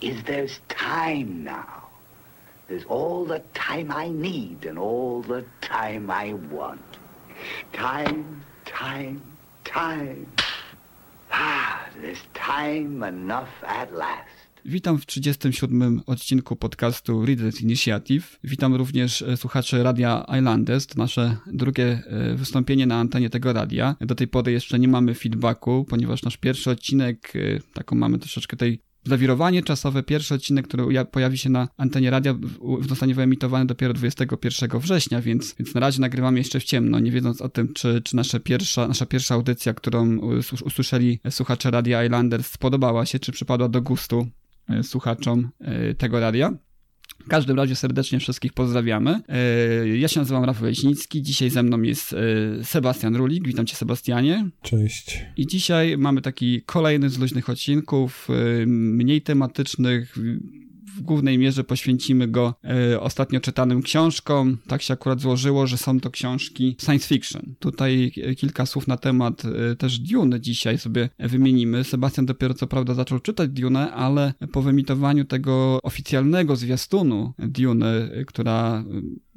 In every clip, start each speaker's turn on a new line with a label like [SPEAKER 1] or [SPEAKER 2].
[SPEAKER 1] is there's time now. There's all the time I need and all the time I want. Time, time, time. Ah, there's time enough at last.
[SPEAKER 2] Witam w 37. odcinku podcastu Readers Initiative. Witam również e, słuchaczy Radia Islanders. To nasze drugie e, wystąpienie na antenie tego radia. Do tej pory jeszcze nie mamy feedbacku, ponieważ nasz pierwszy odcinek, e, taką mamy troszeczkę tej zawirowanie czasowe. Pierwszy odcinek, który pojawi się na antenie radia, zostanie wyemitowany dopiero 21 września, więc, więc na razie nagrywamy jeszcze w ciemno, nie wiedząc o tym, czy, czy nasza, pierwsza, nasza pierwsza audycja, którą usłyszeli słuchacze Radia Islanders, spodobała się, czy przypadła do gustu E, słuchaczom e, tego radia. W każdym razie serdecznie wszystkich pozdrawiamy. E, ja się nazywam Rafał Leśnicki, dzisiaj ze mną jest Sebastian Rulik. Witam cię Sebastianie.
[SPEAKER 3] Cześć.
[SPEAKER 2] I dzisiaj mamy taki kolejny z luźnych odcinków, mniej tematycznych, w głównej mierze poświęcimy go e, ostatnio czytanym książkom. Tak się akurat złożyło, że są to książki science fiction. Tutaj kilka słów na temat e, też Dune dzisiaj sobie wymienimy. Sebastian dopiero co prawda zaczął czytać Dune, ale po wyemitowaniu tego oficjalnego zwiastunu Dune, która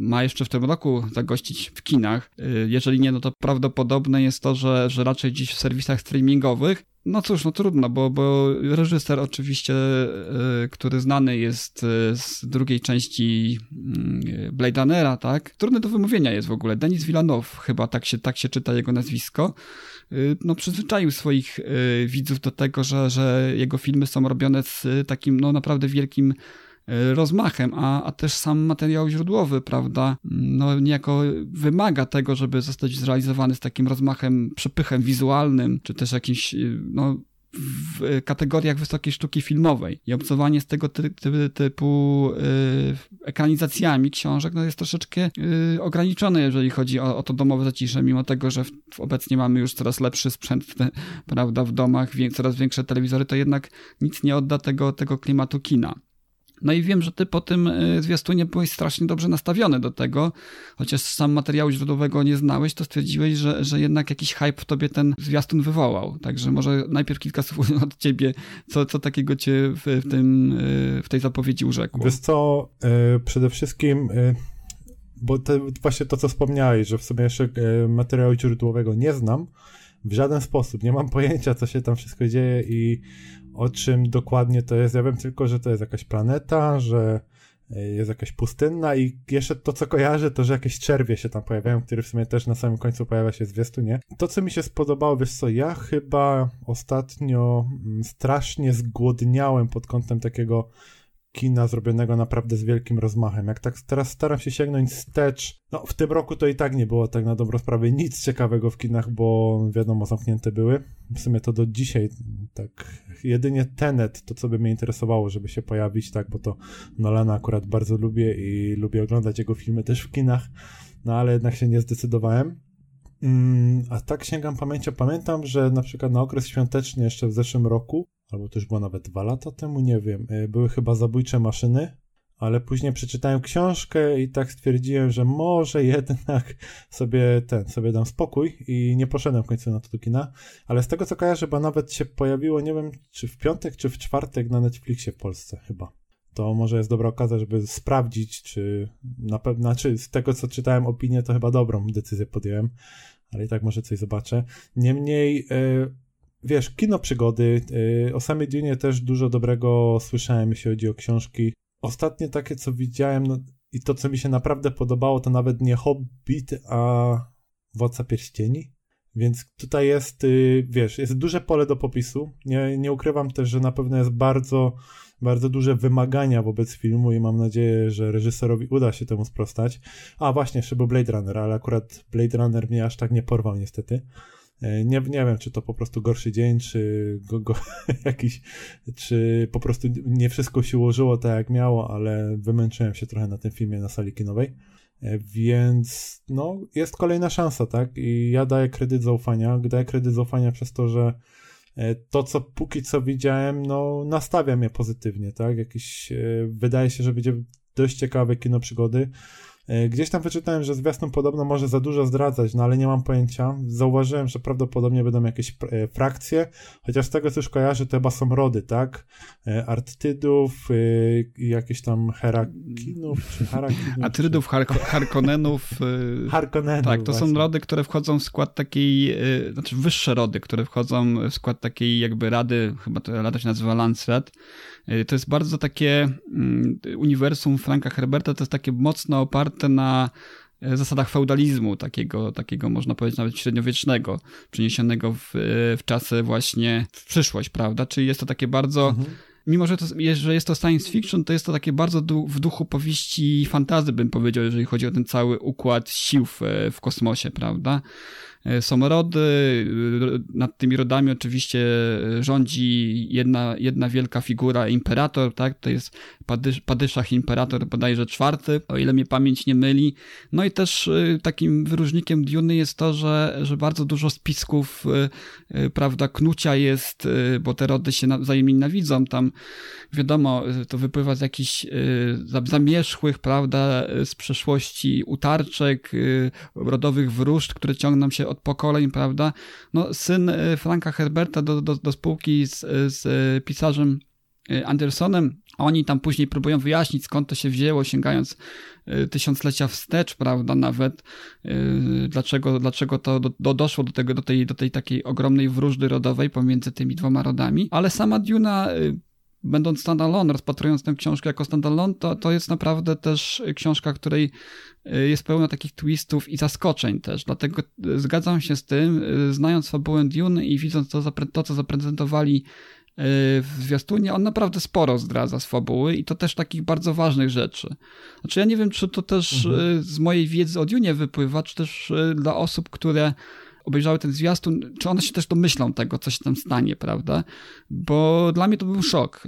[SPEAKER 2] ma jeszcze w tym roku zagościć w kinach, e, jeżeli nie, no to prawdopodobne jest to, że, że raczej dziś w serwisach streamingowych, no cóż, no trudno, bo, bo reżyser oczywiście, y, który znany jest y, z drugiej części y, Blade Runnera, tak? Trudne do wymówienia jest w ogóle. Denis Villeneuve, chyba tak się, tak się czyta jego nazwisko. No przyzwyczaił swoich widzów do tego, że, że jego filmy są robione z takim, no naprawdę wielkim E, rozmachem, a, a też sam materiał źródłowy, prawda, no niejako wymaga tego, żeby zostać zrealizowany z takim rozmachem, przepychem wizualnym, czy też jakimś, e, no, w kategoriach wysokiej sztuki filmowej. I obcowanie z tego ty, ty, typu y, ekranizacjami książek no jest troszeczkę y, ograniczone, jeżeli chodzi o, o to domowe zacisze, mimo tego, że w, obecnie mamy już coraz lepszy sprzęt prawda, w domach, wie, coraz większe telewizory, to jednak nic nie odda tego, tego klimatu kina. No i wiem, że ty po tym e, zwiastunie byłeś strasznie dobrze nastawiony do tego, chociaż sam materiału źródłowego nie znałeś, to stwierdziłeś, że, że jednak jakiś hype w tobie ten zwiastun wywołał. Także może najpierw kilka słów od ciebie, co, co takiego cię w, w tym, e, w tej zapowiedzi urzekło.
[SPEAKER 3] Wiesz co, e, przede wszystkim bo właśnie to, co wspomniałeś, że w sumie jeszcze materiału źródłowego nie znam, w żaden sposób. Nie mam pojęcia, co się tam wszystko dzieje i o czym dokładnie to jest. Ja wiem tylko, że to jest jakaś planeta, że e, jest jakaś pustynna i jeszcze to, co kojarzę, to, że jakieś czerwie się tam pojawiają, które w sumie też na samym końcu pojawia się nie? To, co mi się spodobało, wiesz co, ja chyba ostatnio mm, strasznie zgłodniałem pod kątem takiego kina zrobionego naprawdę z wielkim rozmachem. Jak tak teraz staram się sięgnąć wstecz, no w tym roku to i tak nie było tak na dobrą sprawę nic ciekawego w kinach, bo wiadomo, zamknięte były. W sumie to do dzisiaj tak jedynie Tenet, to co by mnie interesowało, żeby się pojawić, tak, bo to Nolana akurat bardzo lubię i lubię oglądać jego filmy też w kinach, no ale jednak się nie zdecydowałem. Mm, a tak sięgam pamięcią. Pamiętam, że na przykład na okres świąteczny jeszcze w zeszłym roku, albo to już było nawet dwa lata temu, nie wiem, e, były chyba zabójcze maszyny, ale później przeczytałem książkę i tak stwierdziłem, że może jednak sobie ten, sobie dam spokój i nie poszedłem w końcu na to do kina, ale z tego co kojarzę, bo nawet się pojawiło, nie wiem, czy w piątek, czy w czwartek na Netflixie w Polsce chyba. To może jest dobra okazja, żeby sprawdzić, czy na pewno, znaczy z tego co czytałem opinię, to chyba dobrą decyzję podjąłem, ale i tak może coś zobaczę. Niemniej, yy, wiesz, kino przygody, yy, o samej Dune też dużo dobrego słyszałem, jeśli chodzi o książki. Ostatnie takie, co widziałem, no, i to, co mi się naprawdę podobało, to nawet nie Hobbit, a Władca Pierścieni. Więc tutaj jest, yy, wiesz, jest duże pole do popisu. Nie, nie ukrywam też, że na pewno jest bardzo, bardzo duże wymagania wobec filmu i mam nadzieję, że reżyserowi uda się temu sprostać. A właśnie, jeszcze był Blade Runner, ale akurat Blade Runner mnie aż tak nie porwał niestety. E, nie, nie wiem, czy to po prostu gorszy dzień, czy go, go, jakiś, czy po prostu nie wszystko się ułożyło tak jak miało, ale wymęczyłem się trochę na tym filmie na sali kinowej. E, więc no, jest kolejna szansa, tak? I ja daję kredyt zaufania. Daję kredyt zaufania przez to, że e, to, co póki co widziałem, no, nastawia mnie pozytywnie, tak? Jakiś, wydaje się, że będzie dość ciekawe kino przygody. E, gdzieś tam wyczytałem, że zwiastun podobno może za dużo zdradzać, no ale nie mam pojęcia. Zauważyłem, że prawdopodobnie będą jakieś e, frakcje, chociaż z tego co już kojarzę, to chyba są rody, tak? E, Artydów, jakieś tam Herakinów, czy Harakinów.
[SPEAKER 2] Atrydów, czy... Harkonenów.
[SPEAKER 3] Harkonenów.
[SPEAKER 2] Tak, to właśnie. są rody, które wchodzą w skład takiej, znaczy wyższe rody, które wchodzą w skład takiej jakby rady, chyba to rada się nazywa Lancet. To jest bardzo takie mm, uniwersum Franka Herberta, to jest takie mocno oparte na e, zasadach feudalizmu, takiego, takiego można powiedzieć nawet średniowiecznego, przeniesionego w, e, w czasy właśnie w przyszłość, prawda? Czyli jest to takie bardzo mhm mimo że, to, że jest to science fiction, to jest to takie bardzo du w duchu powieści fantazy, bym powiedział, jeżeli chodzi o ten cały układ sił w, w kosmosie, prawda? E, są rody, e, nad tymi rodami oczywiście rządzi jedna, jedna wielka figura, imperator, tak? To jest Padysz, Padyszach imperator bodajże czwarty, o ile mnie pamięć nie myli. No i też e, takim wyróżnikiem Duny jest to, że, że bardzo dużo spisków, prawda, knucia jest, bo te rody się wzajemnie nienawidzą, tam wiadomo, to wypływa z jakichś zamierzchłych, prawda, z przeszłości utarczek, rodowych wróżb, które ciągną się od pokoleń, prawda? No, syn e, Franka Herberta do, do, do spółki z, z pisarzem e, Andersonem, oni tam później próbują wyjaśnić, skąd to się wzięło, sięgając tysiąclecia wstecz, prawda, nawet, dlaczego, dlaczego to do, do, doszło do, tego, do, tej, do tej takiej ogromnej wróżby rodowej pomiędzy tymi dwoma rodami, ale sama Duna będąc standalone, rozpatrując tę książkę jako standalone, to, to jest naprawdę też książka, której y, jest pełna takich twistów i zaskoczeń też. Dlatego y, zgadzam się z tym, y, znając fabułę Dune i widząc to, to co zaprezentowali w zwiastunie, on naprawdę sporo zdradza z fabuły i to też takich bardzo ważnych rzeczy. Znaczy ja nie wiem, czy to też mhm. z mojej wiedzy o Dune wypływa, czy też dla osób, które obejrzały ten zwiastun, czy one się też domyślą tego, co się tam stanie, prawda? Bo dla mnie to był szok.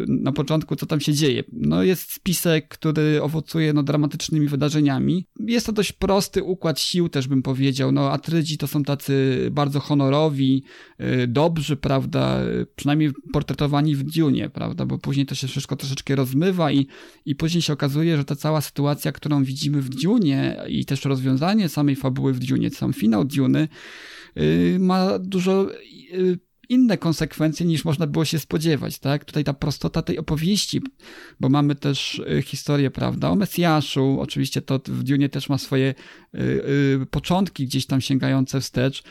[SPEAKER 2] Y, na początku, co tam się dzieje. No jest spisek, który owocuje no, dramatycznymi wydarzeniami. Jest to dość prosty układ sił, też bym powiedział. No, Atrydzi to są tacy bardzo honorowi, yy, dobrzy, prawda, przynajmniej portretowani w Dune, prawda, bo później to się wszystko troszeczkę rozmywa i, i później się okazuje, że ta cała sytuacja, którą widzimy w Dune i też rozwiązanie samej fabuły w Dune, sam finał Dune, yy, ma dużo inne konsekwencje niż można było się spodziewać, tak? Tutaj ta prostota tej opowieści, bo mamy też y, historię, prawda, o Mesjaszu, oczywiście to w Dune też ma swoje y, y, początki gdzieś tam sięgające wstecz.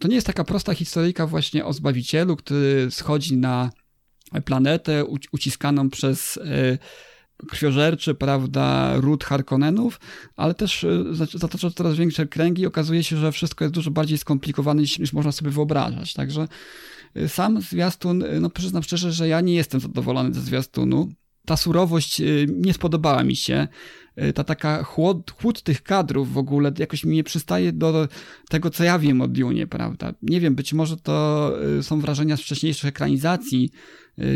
[SPEAKER 2] To nie jest taka prosta historyjka właśnie o Zbawicielu, który schodzi na planetę uciskaną przez krwiożerczy, prawda, ród Harkonnenów, ale też zatacza coraz większe kręgi i okazuje się, że wszystko jest dużo bardziej skomplikowane niż, niż można sobie wyobrażać. Także sam zwiastun, no przyznam szczerze, że ja nie jestem zadowolony ze zwiastunu. Ta surowość y, nie spodobała mi się. Y, ta taka chłod, chłód tych kadrów w ogóle jakoś mi nie przystaje do tego, co ja wiem o Dune, prawda? Nie wiem, być może to y, są wrażenia z wcześniejszych ekranizacji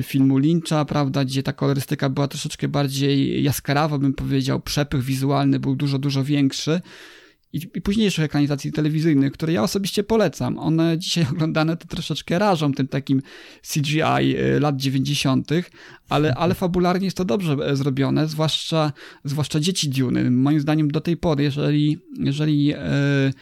[SPEAKER 2] filmu Lyncha, prawda, gdzie ta kolorystyka była troszeczkę bardziej jaskrawa, bym powiedział, przepych wizualny był dużo, dużo większy i, i późniejszych ekranizacji telewizyjnych, które ja osobiście polecam. One dzisiaj oglądane to troszeczkę rażą tym takim CGI e, lat 90., ale, ale fabularnie jest to dobrze e, zrobione, zwłaszcza, zwłaszcza dzieci Duny. Moim zdaniem do tej pory, jeżeli, jeżeli e,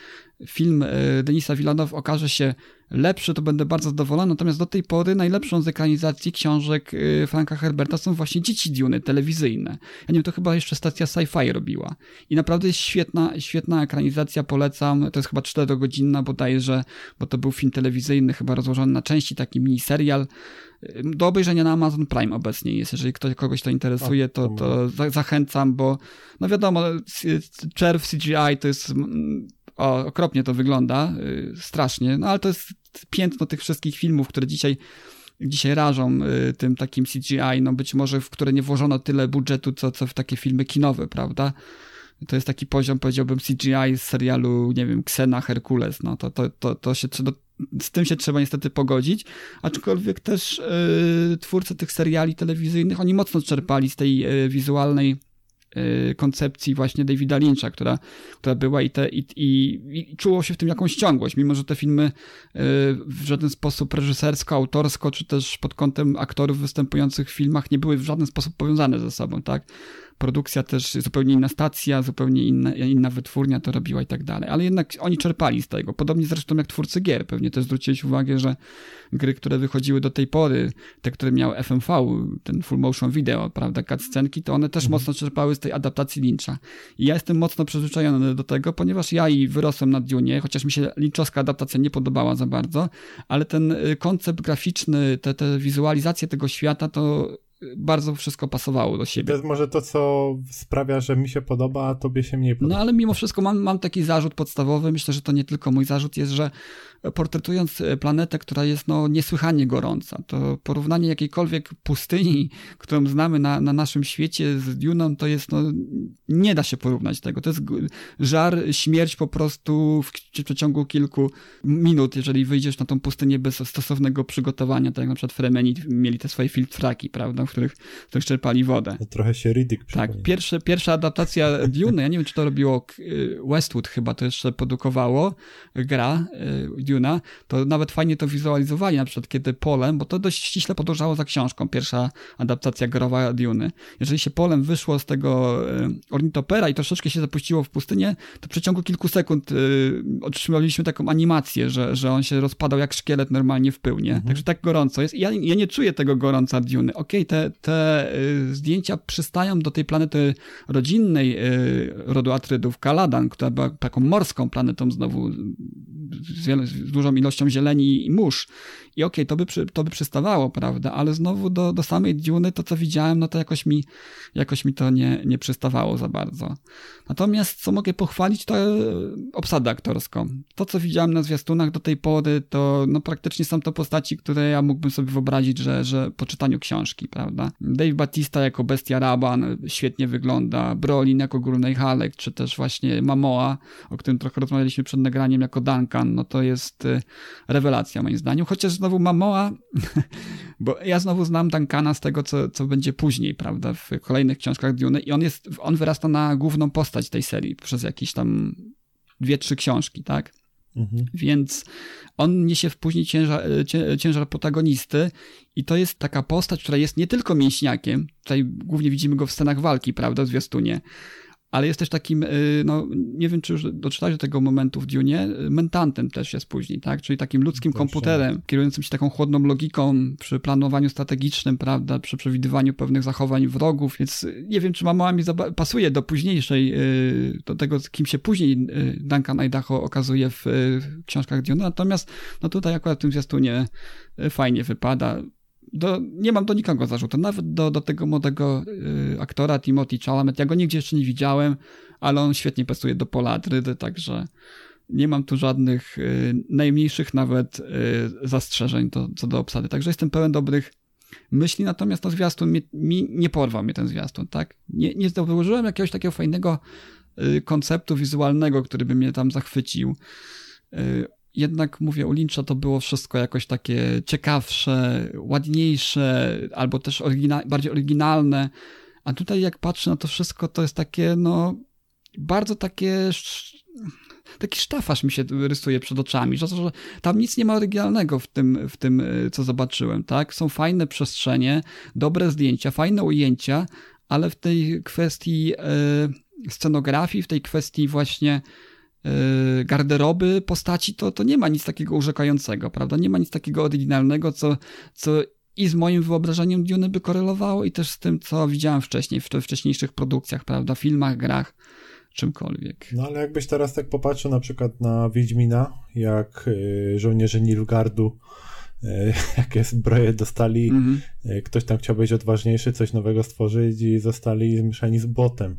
[SPEAKER 2] film e, Denisa Villeneuve okaże się lepszy, to będę bardzo zadowolony. Natomiast do tej pory najlepszą z ekranizacji książek y, Franka Herberta są właśnie Dzieci Duny telewizyjne. Ja nie wiem, to chyba jeszcze stacja Sci-Fi robiła. I naprawdę jest świetna, świetna ekranizacja, polecam. To jest chyba 4-godzinna bodajże, bo to był film telewizyjny, chyba rozłożony na części, taki mini serial. Do obejrzenia na Amazon Prime obecnie jest. Jeżeli ktoś, kogoś to interesuje, to, to zachęcam, bo no wiadomo, czerw CGI to jest o, okropnie to wygląda, y, strasznie, no ale to jest piętno tych wszystkich filmów, które dzisiaj dzisiaj rażą y, tym takim CGI, no być może w które nie włożono tyle budżetu, co, co w takie filmy kinowe, prawda? to jest taki poziom, powiedziałbym, CGI z serialu, nie wiem, Xena, Herkules, no to, to, to, to się trzeba, z tym się trzeba niestety pogodzić, aczkolwiek też yy, twórcy tych seriali telewizyjnych, oni mocno czerpali z tej wizualnej Y, koncepcji właśnie Davida Lyncha, która, która była i, te, i, i, i czuło się w tym jakąś ciągłość, mimo że te filmy y, w żaden sposób reżysersko, autorsko, czy też pod kątem aktorów występujących w filmach nie były w żaden sposób powiązane ze sobą, tak? Produkcja też, zupełnie inna stacja, zupełnie inna, inna wytwórnia to robiła i tak dalej. Ale jednak oni czerpali z tego. Podobnie zresztą jak twórcy gier. Pewnie też zwróciłeś uwagę, że gry, które wychodziły do tej pory, te, które miały FMV, ten full motion video, prawda, cutscenki, to one też mhm. mocno czerpały z tej adaptacji Lyncha. I ja jestem mocno przyzwyczajony do tego, ponieważ ja i wyrosłem na Dune, chociaż mi się Lynchowska adaptacja nie podobała za bardzo, ale ten y, koncept graficzny, te, te wizualizacje tego świata, to bardzo wszystko pasowało do siebie.
[SPEAKER 3] To jest może to, co sprawia, że mi się podoba, a tobie się mniej podoba.
[SPEAKER 2] No ale mimo wszystko mam, mam taki zarzut podstawowy, myślę, że to nie tylko mój zarzut jest, że portretując e, planetę, która jest no, niesłychanie gorąca. To porównanie jakiejkolwiek pustyni, którą znamy na, na naszym świecie z Duną, to jest, no, nie da się porównać tego. To jest żar, śmierć po prostu w, przeciągu kilku minut, jeżeli wyjdziesz na tą pustynię bez stosownego przygotowania, tak jak na przykład Fremeni mieli te swoje filtraki, prawda, w których, w których czerpali wodę.
[SPEAKER 3] To trochę się Riddick
[SPEAKER 2] Tak, pierwsze, pierwsza adaptacja Dune, ja nie wiem, czy to robiło Westwood chyba to jeszcze produkowało, gra Duna, to nawet fajnie to wizualizowali, na przykład kiedy Polem, bo to dość ściśle podążało za książką, pierwsza adaptacja growa Duny. Jeżeli się Polem wyszło z tego e, ornitopera i troszeczkę się zapuściło w pustynię, to w przeciągu kilku sekund y, otrzymaliśmy taką animację, że, że on się rozpadał jak szkielet normalnie w pył, nie? Mhm. Także tak gorąco jest. Ja, ja nie czuję tego gorąca Duny. Okej, okay, te, te y, zdjęcia przystają do tej planety rodzinnej rodu Atrydów, Kaladan, która była taką morską planetą znowu z, z dużą ilością zieleni i mórz. I okej, okay, to, by to by przystawało, prawda, ale znowu do, do samej Duny to, co widziałem, no to jakoś mi, jakoś mi to nie, nie przystawało za bardzo. Natomiast co mogę pochwalić, to e, obsadę aktorską. To, co widziałem na zwiastunach do tej pory, to no, praktycznie są to postaci, które ja mógłbym sobie wyobrazić, że, że po czytaniu książki, prawda. Dave Batista jako Bestia Raban świetnie wygląda, Brolin jako Górnej Halek, czy też właśnie Mamoa, o którym trochę rozmawialiśmy przed nagraniem, jako Duncan, no to jest e, rewelacja moim zdaniem, chociaż znowu Mamoa, bo ja znowu znam Duncana z tego, co, co będzie później, prawda, w kolejnych książkach Dune i on jest, on wyrasta na główną postać tej serii przez jakieś tam dwie, trzy książki, tak? Mhm. Więc on niesie w później ciężar, ciężar protagonisty i to jest taka postać, która jest nie tylko mięśniakiem, tutaj głównie widzimy go w scenach walki, prawda, w zwiastunie, ale jest też takim, y, no nie wiem, czy już doczytałeś do tego momentu w Dune, y, mentantem też jest później, tak? Czyli takim ludzkim komputerem, kierującym się taką chłodną logiką przy planowaniu strategicznym, prawda? Przy przewidywaniu pewnych zachowań wrogów, więc y, nie wiem, czy mama mi pasuje do późniejszej, do tego, kim się później Duncan Idaho okazuje w książkach Dune, natomiast no tutaj akurat w tym zwiastunie fajnie wypada do, nie mam do nikogo zarzutu, nawet do, do tego młodego y, aktora Timothy Chalamet. Ja go nigdzie jeszcze nie widziałem, ale on świetnie pasuje do Pola także nie mam tu żadnych y, najmniejszych nawet y, zastrzeżeń to, co do obsady. Także jestem pełen dobrych myśli, natomiast to zwiastun mi, mi nie porwał mnie ten zwiastun, tak? Nie, nie zauważyłem jakiegoś takiego fajnego y, konceptu wizualnego, który by mnie tam zachwycił. Jednak mówię, u Lyncha to było wszystko jakoś takie ciekawsze, ładniejsze, albo też bardziej oryginalne. A tutaj jak patrzę na to wszystko, to jest takie, no, bardzo takie taki sztafasz mi się rysuje przed oczami, że, że tam nic nie ma oryginalnego w tym, w tym, co zobaczyłem, tak? Są fajne przestrzenie, dobre zdjęcia, fajne ujęcia, ale w tej kwestii e, scenografii, w tej kwestii właśnie garderoby postaci, to, to nie ma nic takiego urzekającego, prawda? Nie ma nic takiego oryginalnego, co, co i z moim wyobrażeniem Dune by korelowało i też z tym, co widziałem wcześniej, w wcześniejszych produkcjach, prawda? Filmach, grach, czymkolwiek.
[SPEAKER 3] No ale jakbyś teraz tak popatrzył na przykład na Wiedźmina, jak y, żołnierze Nilfgardu y, jakie zbroje dostali, mm -hmm. ktoś tam chciał być odważniejszy, coś nowego stworzyć i zostali zmieszani z botem.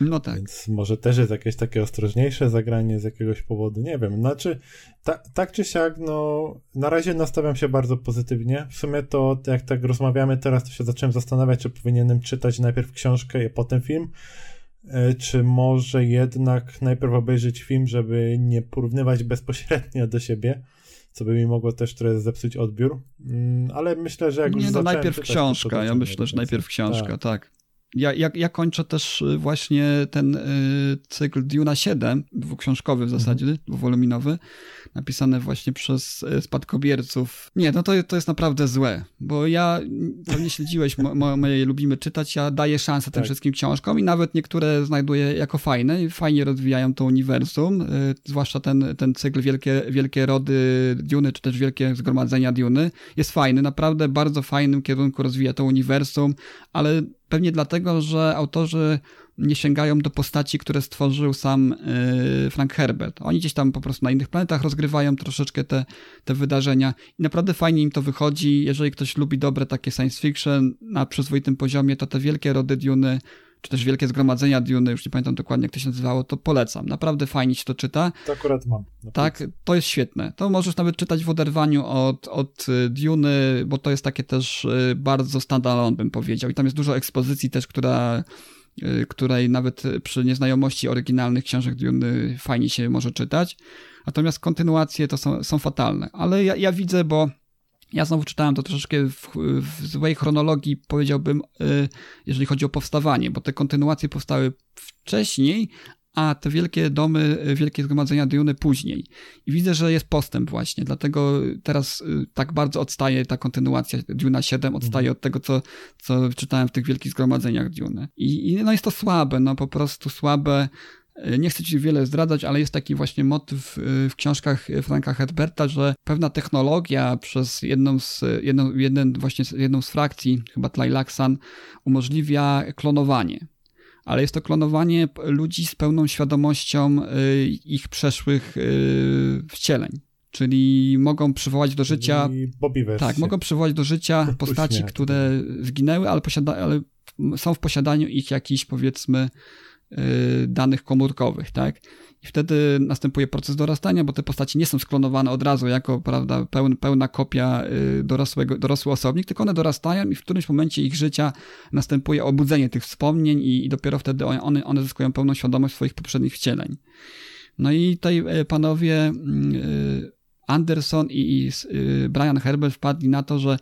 [SPEAKER 2] No tak.
[SPEAKER 3] Więc może też jest jakieś takie ostrożniejsze zagranie z jakiegoś powodu, nie wiem. Znaczy, ta, tak czy siak, no, na razie nastawiam się bardzo pozytywnie. W sumie to, jak tak rozmawiamy teraz, to się zacząłem zastanawiać, czy powinienem czytać najpierw książkę, a potem film. E, czy może jednak najpierw obejrzeć film, żeby nie porównywać bezpośrednio do siebie, co by mi mogło też trochę zepsuć odbiór. Mm, ale myślę, że jak
[SPEAKER 2] nie,
[SPEAKER 3] już
[SPEAKER 2] no najpierw książka.
[SPEAKER 3] to
[SPEAKER 2] ja
[SPEAKER 3] docenię
[SPEAKER 2] myślę, że najpierw książka,
[SPEAKER 3] Tak.
[SPEAKER 2] tak. Ja, ja, ja kończę też y, właśnie ten y, cykl Duna 7, dwuksiążkowy w zasadzie, dwuwoluminowy, napisany właśnie przez y, spadkobierców. Nie, no to, to jest naprawdę złe, bo ja, pewnie śledziłeś mo, mo, moje Lubimy Czytać, ja daję szansę tym
[SPEAKER 3] Tak.
[SPEAKER 2] wszystkim książkom i nawet niektóre znajduję jako fajne i fajnie rozwijają to uniwersum, y, zwłaszcza ten, ten cykl Wielkie, Wielkie Rody Duny, czy też Wielkie Zgromadzenia Duny, jest fajny, naprawdę bardzo fajnym kierunku rozwija to uniwersum, ale pewnie dlatego, że autorzy nie sięgają do postaci, które stworzył sam y, Frank Herbert. Oni gdzieś tam po prostu na innych planetach rozgrywają troszeczkę te, te wydarzenia i naprawdę fajnie im to wychodzi. Jeżeli ktoś lubi dobre takie science fiction na przyzwoitym poziomie, to te wielkie rody Duny, czy też wielkie zgromadzenia Duny, już nie pamiętam dokładnie jak to się nazywało, to polecam. Naprawdę fajnie się to czyta.
[SPEAKER 3] To akurat mam.
[SPEAKER 2] Tak, to jest świetne. To możesz nawet czytać w oderwaniu od, od y, Duny, bo to jest takie też y, bardzo standalone, bym powiedział. I tam jest dużo ekspozycji też, która, której nawet przy nieznajomości oryginalnych książek Duny fajnie się może czytać. Natomiast kontynuacje to są, są fatalne. Ale ja, ja widzę, bo ja znowu czytałem to troszeczkę w, w złej chronologii, powiedziałbym, y, jeżeli chodzi o powstawanie, bo te kontynuacje powstały wcześniej, a te wielkie domy, y, wielkie zgromadzenia Duny później. I widzę, że jest postęp właśnie, dlatego teraz y, tak bardzo odstaje ta kontynuacja Duna 7, odstaje od tego, co, co czytałem w tych wielkich zgromadzeniach Duny. I, I no jest to słabe, no po prostu słabe. Y, Nie chcę ci wiele zdradzać, ale jest taki właśnie motyw w książkach Franka Herberta, że pewna technologia przez jedną z, jedną, jeden, właśnie z- jedną z frakcji, chyba Tlilaxan, umożliwia klonowanie. Ale jest to klonowanie ludzi z pełną świadomością y, ich przeszłych y, wcieleń. Czyli mogą przywołać do życia tak, mogą przywołać do życia postaci, które zginęły, ale, posiada, ale są w posiadaniu ich jakichś, powiedzmy, yy, danych komórkowych, tak? I wtedy następuje proces dorastania, bo te postaci nie są sklonowane od razu jako, prawda, pełn, pełna kopia yy, dorosłego, dorosły osobnik, tylko one dorastają i w którymś momencie ich życia następuje obudzenie tych wspomnień i, i dopiero wtedy one, one zyskują pełną świadomość swoich poprzednich wcieleń. No i tutaj e, panowie mm, y, Anderson i, y, Brian Herbert wpadli na to, że y,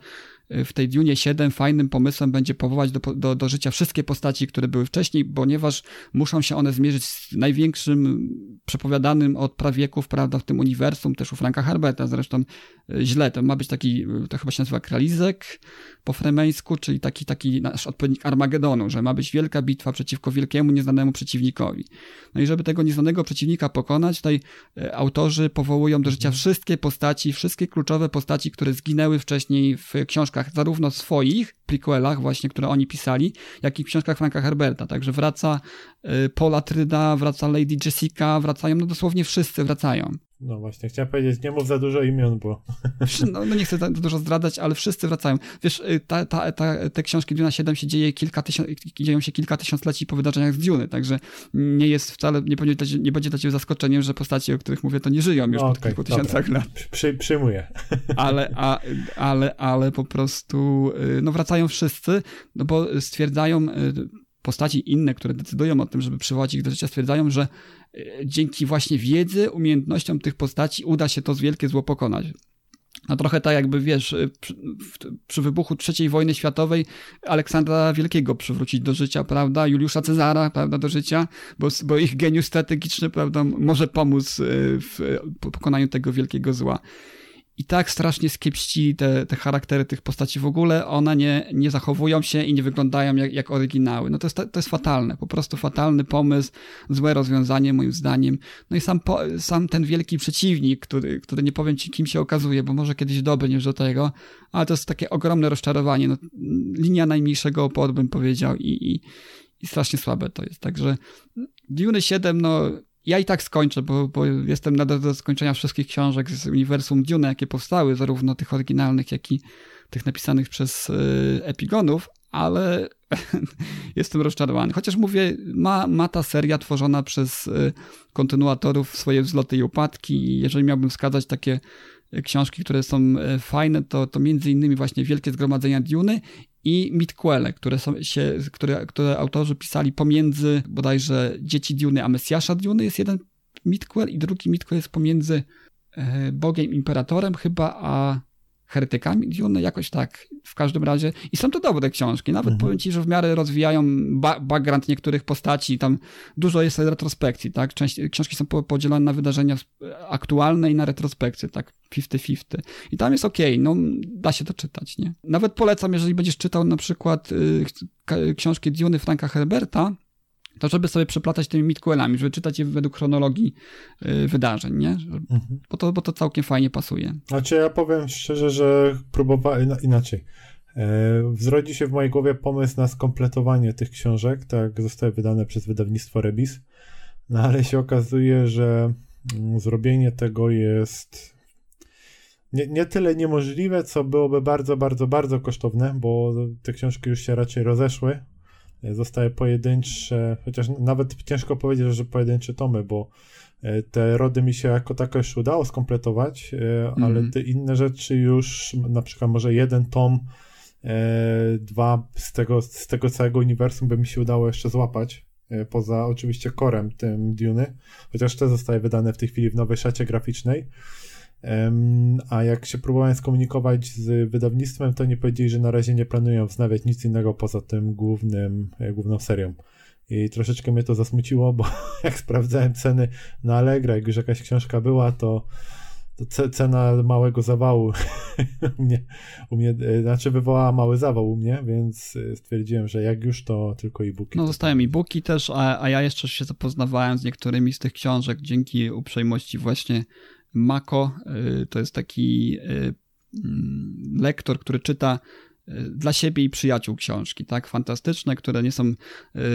[SPEAKER 2] w tej Dune 7 fajnym pomysłem będzie powołać do, do, do życia wszystkie postaci, które były wcześniej, ponieważ muszą się one zmierzyć z największym przepowiadanym od prawieków, prawda, w tym uniwersum, też u Franka Herberta zresztą y, źle. To ma być taki, y, to chyba się nazywa Kralizek po fremeńsku, czyli taki, taki nasz odpowiednik Armagedonu, że ma być wielka bitwa przeciwko wielkiemu, nieznanemu przeciwnikowi. No i żeby tego nieznanego przeciwnika pokonać, tutaj e, autorzy powołują do życia wszystkie postaci, wszystkie kluczowe postaci, które zginęły wcześniej w książkach, zarówno swoich, prequelach właśnie, które oni pisali, jak i w książkach Franka Herberta. Także wraca e, Paul Atryda, wraca Lady Jessica, wracają, no dosłownie wszyscy wracają.
[SPEAKER 3] No właśnie, chciałem powiedzieć, nie mów za dużo imion, bo
[SPEAKER 2] No, no nie chcę za dużo zdradzać, ale wszyscy wracają. Wiesz, y, ta, ta, ta, te książki Duna 7 się dzieje kilka tysiąc, dzieją się kilka tysiącleci po wydarzeniach z Duny, także nie jest wcale, nie będzie, nie będzie dla ciebie zaskoczeniem, że postaci, o których mówię, to nie żyją już
[SPEAKER 3] No,
[SPEAKER 2] po kilku
[SPEAKER 3] dobra.
[SPEAKER 2] tysiącach lat.
[SPEAKER 3] przy, przyjmuję.
[SPEAKER 2] Ale, a, ale, ale po prostu, y, no wracają wszyscy, no bo stwierdzają, y, postaci inne, które decydują o tym, żeby przywołać ich do życia, stwierdzają, że y, dzięki właśnie wiedzy, umiejętnościom tych postaci uda się to wielkie zło pokonać. No trochę tak jakby, wiesz, y, przy, przy wybuchu III wojny światowej Aleksandra Wielkiego przywrócić do życia, prawda, Juliusza Cezara, prawda, do życia, bo, bo ich geniusz strategiczny, prawda, może pomóc y, w pokonaniu tego wielkiego zła. I tak strasznie skiepści te, te charaktery tych postaci w ogóle, one nie, nie zachowują się i nie wyglądają jak, jak oryginały. No to jest, to jest fatalne, po prostu fatalny pomysł, złe rozwiązanie moim zdaniem. No i sam, po, sam ten wielki przeciwnik, który, który nie powiem ci kim się okazuje, bo może kiedyś dobry niż do tego, ale to jest takie ogromne rozczarowanie. No, linia najmniejszego oporu bym powiedział i, i, i strasznie słabe to jest. Także Dune 7, no ja i tak skończę, bo, bo jestem na drodze do skończenia wszystkich książek z uniwersum Dune, jakie powstały, zarówno tych oryginalnych, jak i tych napisanych przez y, Epigonów, ale jestem rozczarowany. Chociaż mówię, ma, ma ta seria tworzona przez y, kontynuatorów swoje wzloty i upadki jeżeli miałbym wskazać takie książki, które są y, fajne, to, to między innymi właśnie Wielkie Zgromadzenia Duny i midquele, które, są, się, które, które autorzy pisali pomiędzy bodajże Dzieci Duny a Mesjasza Duny jest jeden midquel i drugi midquel jest pomiędzy e, Bogiem Imperatorem chyba, a heretykami Dune, jakoś tak, w każdym razie. I są to dobre książki, nawet mhm. powiem ci, że w miarę rozwijają ba background niektórych postaci, tam dużo jest retrospekcji, tak, Część, książki są podzielone na wydarzenia aktualne i na retrospekcje, tak, 50-50. I tam jest ok, no da się to czytać, nie? Nawet polecam, jeżeli będziesz czytał na przykład y, książki Dune Franka Herberta, to żeby sobie przeplatać tymi midquelami, żeby czytać je według chronologii y, wydarzeń, nie? Mhm. Bo, to, bo to całkiem fajnie pasuje.
[SPEAKER 3] Znaczy ja powiem szczerze, że próbowałem inaczej. E, wzrodzi się w mojej głowie pomysł na skompletowanie tych książek, tak zostały wydane przez wydawnictwo Rebis, no ale się okazuje, że mm, zrobienie tego jest nie, nie tyle niemożliwe, co byłoby bardzo, bardzo, bardzo kosztowne, bo te książki już się raczej rozeszły zostały pojedyncze, chociaż nawet ciężko powiedzieć, że pojedyncze tomy, bo e, te rody mi się jako tako już udało skompletować, mm. ale mhm. te inne rzeczy już, na przykład może jeden tom, e, dwa z tego, z tego całego uniwersum by mi się udało jeszcze złapać, poza oczywiście korem tym Duny, chociaż te zostaje wydane w tej chwili w nowej szacie graficznej. A jak się próbowałem skomunikować z wydawnictwem, to nie powiedzieli, że na razie nie planują wznawiać nic innego poza tym głównym, e, główną serią. I troszeczkę mnie to zasmuciło, bo jak sprawdzałem ceny na Allegro, jak już jakaś książka była, to, to cena małego zawału u mnie, u mnie, e, znaczy wywołała mały zawał u mnie, więc e, stwierdziłem, że jak już to tylko e-booki.
[SPEAKER 2] No zostają e-booki też, a, a ja jeszcze się zapoznawałem z niektórymi z tych książek dzięki uprzejmości właśnie Mako y, to jest taki y, mm, lektor, który czyta y, dla siebie i przyjaciół książki, tak, fantastyczne, które nie są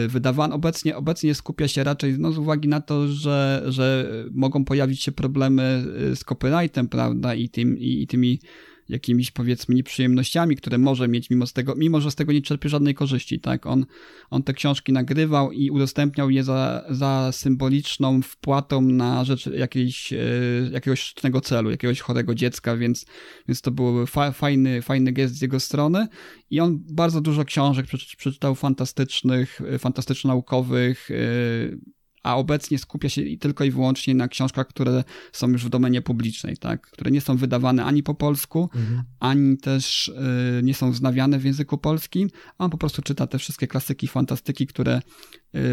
[SPEAKER 2] wydawane. Obecnie, obecnie skupia się raczej, no z uwagi na to, że, że mogą pojawić się problemy z copyrightem, prawda, i, tym, i, i tymi jakimiś powiedzmy nieprzyjemnościami, które może mieć mimo z tego, mimo że z tego nie czerpie żadnej korzyści, tak? On, on te książki nagrywał i udostępniał je za, za symboliczną wpłatą na rzecz jakiejś, e, jakiegoś szczytnego celu, jakiegoś chorego dziecka, więc, więc to był fa, fajny, fajny gest z jego strony i on bardzo dużo książek przeczytał fantastycznych, fantastyczno-naukowych, e, a obecnie skupia się tylko i wyłącznie na książkach, które są już w domenie publicznej, tak? które nie są wydawane ani po polsku, mhm. ani też y, nie są wznawiane w języku polskim, a on po prostu czyta te wszystkie klasyki, fantastyki, które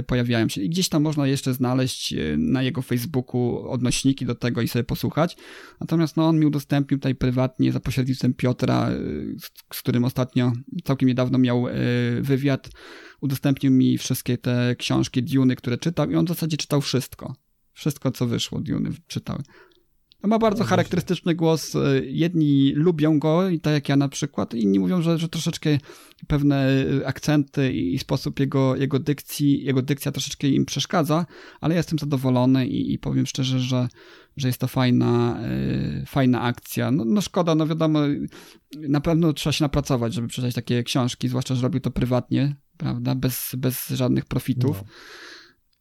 [SPEAKER 2] pojawiają się. I gdzieś tam można jeszcze znaleźć y, na jego Facebooku odnośniki do tego i sobie posłuchać. Natomiast no, on mi udostępnił tutaj prywatnie za pośrednictwem Piotra, z, z którym ostatnio, całkiem niedawno miał wywiad, udostępnił mi wszystkie te książki Duny, które czytał i on w zasadzie czytał wszystko. Wszystko, co wyszło Duny czytał. Ma bardzo no charakterystyczny głos. Jedni lubią go, tak jak ja na przykład, inni mówią, że, że troszeczkę pewne akcenty i sposób jego, jego dykcji, jego dykcja troszeczkę im przeszkadza, ale ja jestem zadowolony i, i powiem szczerze, że, że jest to fajna, yy, fajna akcja. No, no, szkoda, no wiadomo, na pewno trzeba się napracować, żeby przeczytać takie książki, zwłaszcza, że robił to prywatnie, prawda, bez, bez żadnych profitów. No.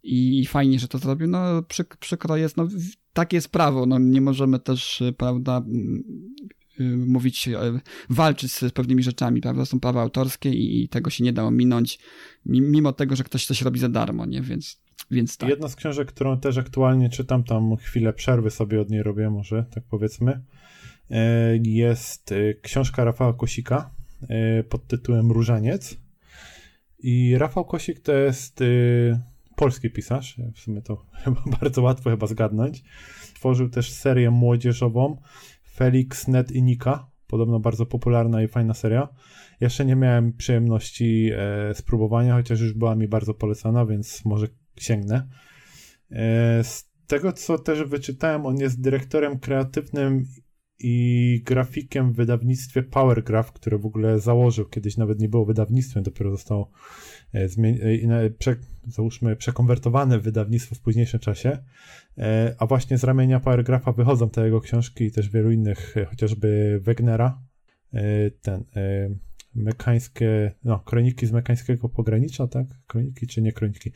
[SPEAKER 2] I fajnie, że to zrobił. No, przyk przykro jest, no, takie jest prawo. No, nie możemy też, prawda, y, mówić, walczyć z pewnymi rzeczami, prawda? Są prawa autorskie i, tego się nie da ominąć, mimo tego, że ktoś coś robi za darmo, nie? Więc, więc tak.
[SPEAKER 3] Jedna z książek, którą też aktualnie czytam, tam chwilę przerwy sobie od niej robię, może tak powiedzmy, e, jest e, książka Rafała Kosika e, pod tytułem Różaniec. I Rafał Kosik to jest y, polski pisarz, w sumie to chyba bardzo łatwo chyba zgadnąć. Tworzył też serię młodzieżową Felix, Ned i Nika, podobno bardzo popularna i fajna seria. Jeszcze nie miałem przyjemności e, spróbowania, chociaż już była mi bardzo polecana, więc może sięgnę. E, z tego, co też wyczytałem, on jest dyrektorem kreatywnym i grafikiem w wydawnictwie Powergraph, które w ogóle założył, kiedyś nawet nie było wydawnictwem, dopiero zostało e, e, prze, załóżmy przekonwertowane w wydawnictwo w późniejszym czasie, e, a właśnie z ramienia Powergrapha wychodzą te jego książki i też wielu innych, chociażby Wegnera, ten mekańskie, no, kroniki z mekańskiego pogranicza, tak? Kroniki czy nie kroniki?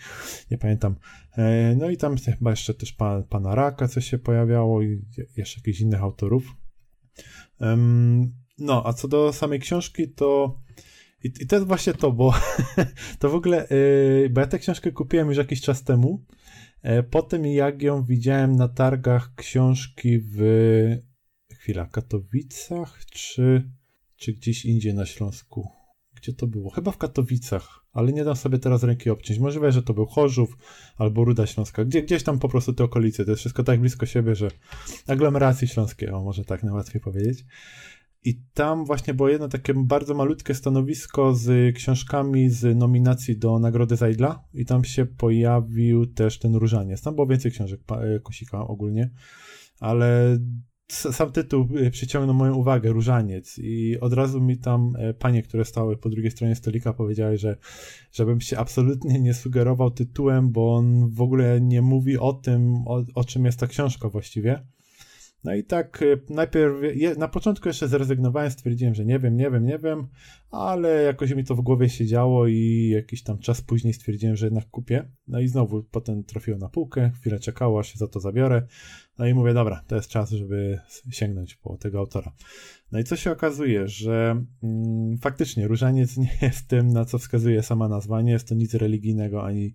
[SPEAKER 3] Nie pamiętam. No i tam chyba jeszcze też pan, pana Raka coś się pojawiało i jeszcze jakichś innych autorów. No, a co do samej książki, to I, I, to jest właśnie to, bo to w ogóle, yy, bo ja tę książkę kupiłem już jakiś czas temu, yy, po tym jak ją widziałem na targach książki w, chwila, Katowicach, czy, czy gdzieś indziej na Śląsku? Gdzie to było? Chyba w Katowicach, ale nie dam sobie teraz ręki obciąć. Możliwe, że to był Chorzów albo Ruda Śląska. Gdzie, gdzieś tam po prostu te okolice. To jest wszystko tak blisko siebie, że aglomeracji śląskie, o może tak najłatwiej powiedzieć. I tam właśnie było jedno takie bardzo malutkie stanowisko z książkami z nominacji do Nagrody Zajdla i tam się pojawił też ten Różaniec. Tam było więcej książek e, Kosika ogólnie, ale sam tytuł e, przyciągnął moją uwagę, Różaniec i od razu mi tam e, panie, które stały po drugiej stronie stolika powiedziały, że żebym się absolutnie nie sugerował tytułem, bo on w ogóle nie mówi o tym, o, o czym jest ta książka właściwie no i tak e, najpierw, na początku jeszcze zrezygnowałem, stwierdziłem, że nie wiem, nie wiem, nie wiem, ale jakoś mi to w głowie siedziało i jakiś tam czas później stwierdziłem, że jednak kupię. No i znowu potem trafiło na półkę, chwilę czekało, aż się za to zabiorę. No i mówię, dobra, to jest czas, żeby sięgnąć po tego autora. No i co się okazuje, że mm, faktycznie różaniec nie jest tym, na co wskazuje sama nazwa, nie jest to nic religijnego ani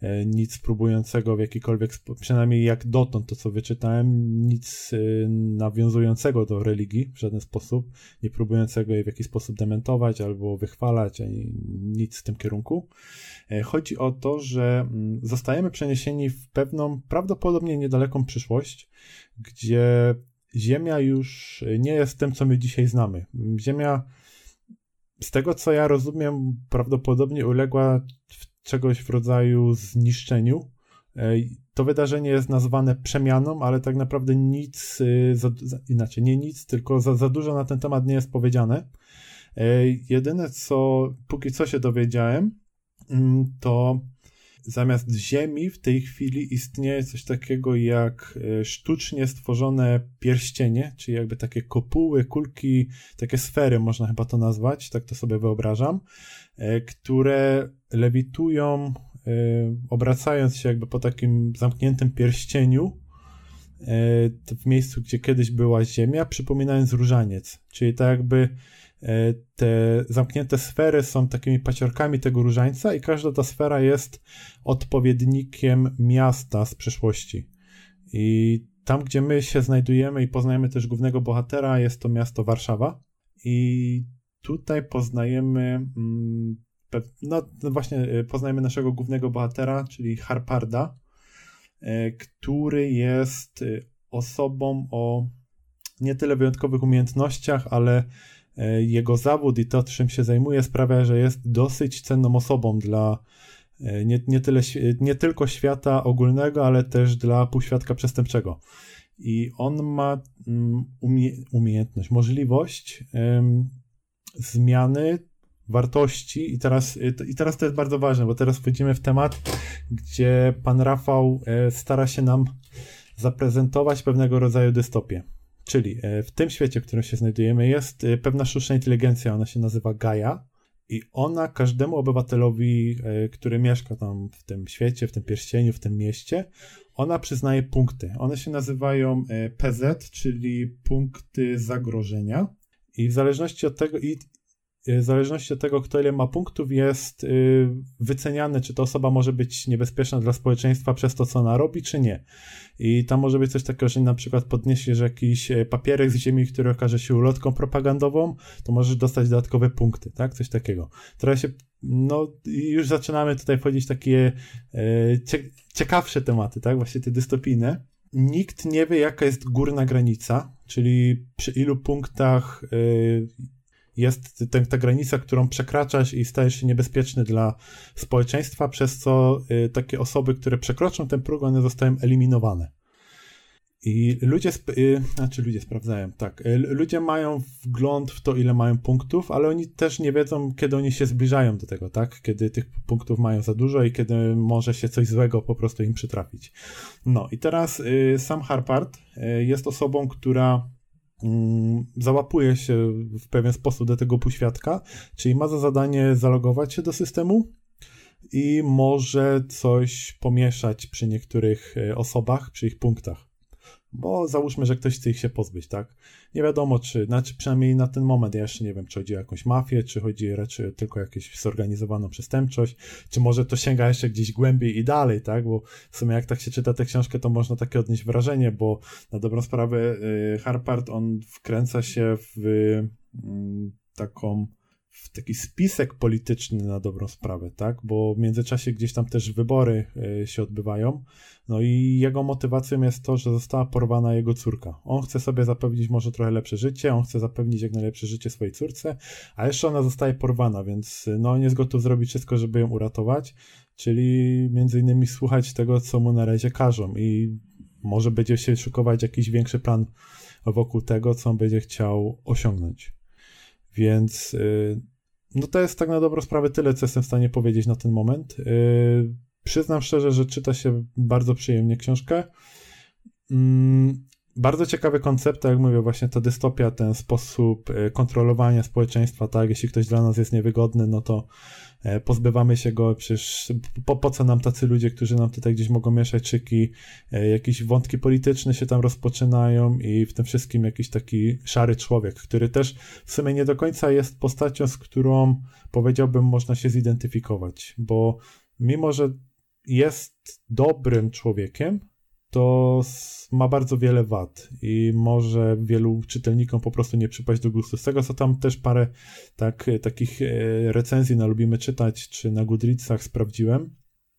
[SPEAKER 3] E, nic próbującego w jakikolwiek, przynajmniej jak dotąd to co wyczytałem, nic e, nawiązującego do religii w żaden sposób, nie próbującego jej w jakiś sposób dementować albo wychwalać, ani nic w tym kierunku. E, chodzi o to, że mm, zostajemy przeniesieni w pewną, prawdopodobnie niedaleką przyszłość, gdzie Ziemia już nie jest tym, co my dzisiaj znamy. Ziemia, z tego co ja rozumiem, prawdopodobnie uległa czegoś w rodzaju zniszczeniu. E, to wydarzenie jest nazwane przemianą, ale tak naprawdę nic, za, za, inaczej, nie nic, tylko za, za dużo na ten temat nie jest powiedziane. E, jedyne, co póki co się dowiedziałem, mm, to zamiast Ziemi w tej chwili istnieje coś takiego jak e, sztucznie stworzone pierścienie, czyli jakby takie kopuły, kulki, takie sfery można chyba to nazwać, tak to sobie wyobrażam, które lewitują, e, obracając się jakby po takim zamkniętym pierścieniu e, w miejscu, gdzie kiedyś była Ziemia, przypominając różaniec. Czyli tak jakby e, te zamknięte sfery są takimi paciorkami tego różańca i każda ta sfera jest odpowiednikiem miasta z przeszłości. I tam, gdzie my się znajdujemy i poznajemy też głównego bohatera, jest to miasto Warszawa. I tutaj poznajemy mm, no, no właśnie e, poznajmy naszego głównego bohatera, czyli Harparda, e, który jest e, osobą o nie tyle wyjątkowych umiejętnościach, ale jego zawód i to, czym się zajmuje, sprawia, że jest dosyć cenną osobą dla nie, nie, tyle, nie tylko świata ogólnego, ale też dla półświadka przestępczego. I on ma mm, umie, umiejętność, możliwość zmiany wartości i teraz, i teraz to jest bardzo ważne, bo teraz wchodzimy w temat, gdzie pan Rafał e, stara się nam zaprezentować pewnego rodzaju dystopię. Czyli e, w tym świecie, w którym się znajdujemy, jest e, pewna sztuczna inteligencja, ona się nazywa Gaia i ona każdemu obywatelowi, który mieszka tam w tym świecie, w tym pierścieniu, w tym mieście, ona przyznaje punkty. One się nazywają PZ, czyli punkty zagrożenia. I w zależności od tego, i, w zależności od tego, kto ile ma punktów, jest y, wyceniane, czy ta osoba może być niebezpieczna dla społeczeństwa przez to, co ona robi, czy nie. I tam może być coś takiego, że na przykład podniesiesz jakiś e, papierek z ziemi, który okaże się ulotką propagandową, to możesz dostać dodatkowe punkty, tak? Coś takiego. Teraz się, no już zaczynamy tutaj wchodzić takie ciekawsze tematy, tak? Właśnie te dystopijne. Nikt nie wie, jaka jest górna granica, czyli przy ilu punktach jest ten, ta granica, którą przekraczasz i stajesz się niebezpieczny dla społeczeństwa, przez co y, takie osoby, które przekroczą ten próg, one zostają eliminowane. I ludzie, y, znaczy ludzie sprawdzają, tak, y, ludzie mają wgląd w to, ile mają punktów, ale oni też nie wiedzą, kiedy oni się zbliżają do tego, tak, kiedy tych punktów mają za dużo i kiedy może się coś złego po prostu im przytrafić. No i teraz y, sam Harpart y, jest osobą, która załapuje się w pewien sposób do tego półświadka, czyli ma za zadanie zalogować się do systemu i może coś pomieszać przy niektórych e, osobach, przy ich punktach. Bo załóżmy, że ktoś chce ich się pozbyć, tak? Nie wiadomo, czy, znaczy przynajmniej na ten moment, ja jeszcze nie wiem, czy chodzi o jakąś mafię, czy chodzi raczej tylko o jakąś zorganizowaną przestępczość, czy może to sięga jeszcze gdzieś głębiej i dalej, tak? Bo w sumie jak tak się czyta tę książkę, to można takie odnieść wrażenie, bo na dobrą sprawę y, Harpart, on wkręca się w y, taką w taki spisek polityczny na dobrą sprawę, tak? Bo w międzyczasie gdzieś tam też wybory y, się odbywają. No i jego motywacją jest to, że została porwana jego córka. On chce sobie zapewnić może trochę lepsze życie, on chce zapewnić jak najlepsze życie swojej córce, a jeszcze ona zostaje porwana, więc no on jest gotów zrobić wszystko, żeby ją uratować, czyli między innymi słuchać tego, co mu na razie każą i może będzie się szykować jakiś większy plan wokół tego, co on będzie chciał osiągnąć. Więc y, no to jest tak na dobrą sprawę tyle, co jestem w stanie powiedzieć na ten moment. Y, przyznam szczerze, że czyta się bardzo przyjemnie książkę. Mm, bardzo ciekawy koncept, tak jak mówię, właśnie ta dystopia, ten sposób y, kontrolowania społeczeństwa, tak, jeśli ktoś dla nas jest niewygodny, no to pozbywamy się go, przecież po, po co nam tacy ludzie, którzy nam tutaj gdzieś mogą mieszać czyki, e, jakieś wątki polityczne się tam rozpoczynają i w tym wszystkim jakiś taki szary człowiek, który też w sumie nie do końca jest postacią, z którą powiedziałbym można się zidentyfikować, bo mimo, że jest dobrym człowiekiem, to ma bardzo wiele wad i może wielu czytelnikom po prostu nie przypaść do gustu. Z tego, co tam też parę tak, takich e, recenzji na Lubimy Czytać, czy na Goodreadsach sprawdziłem,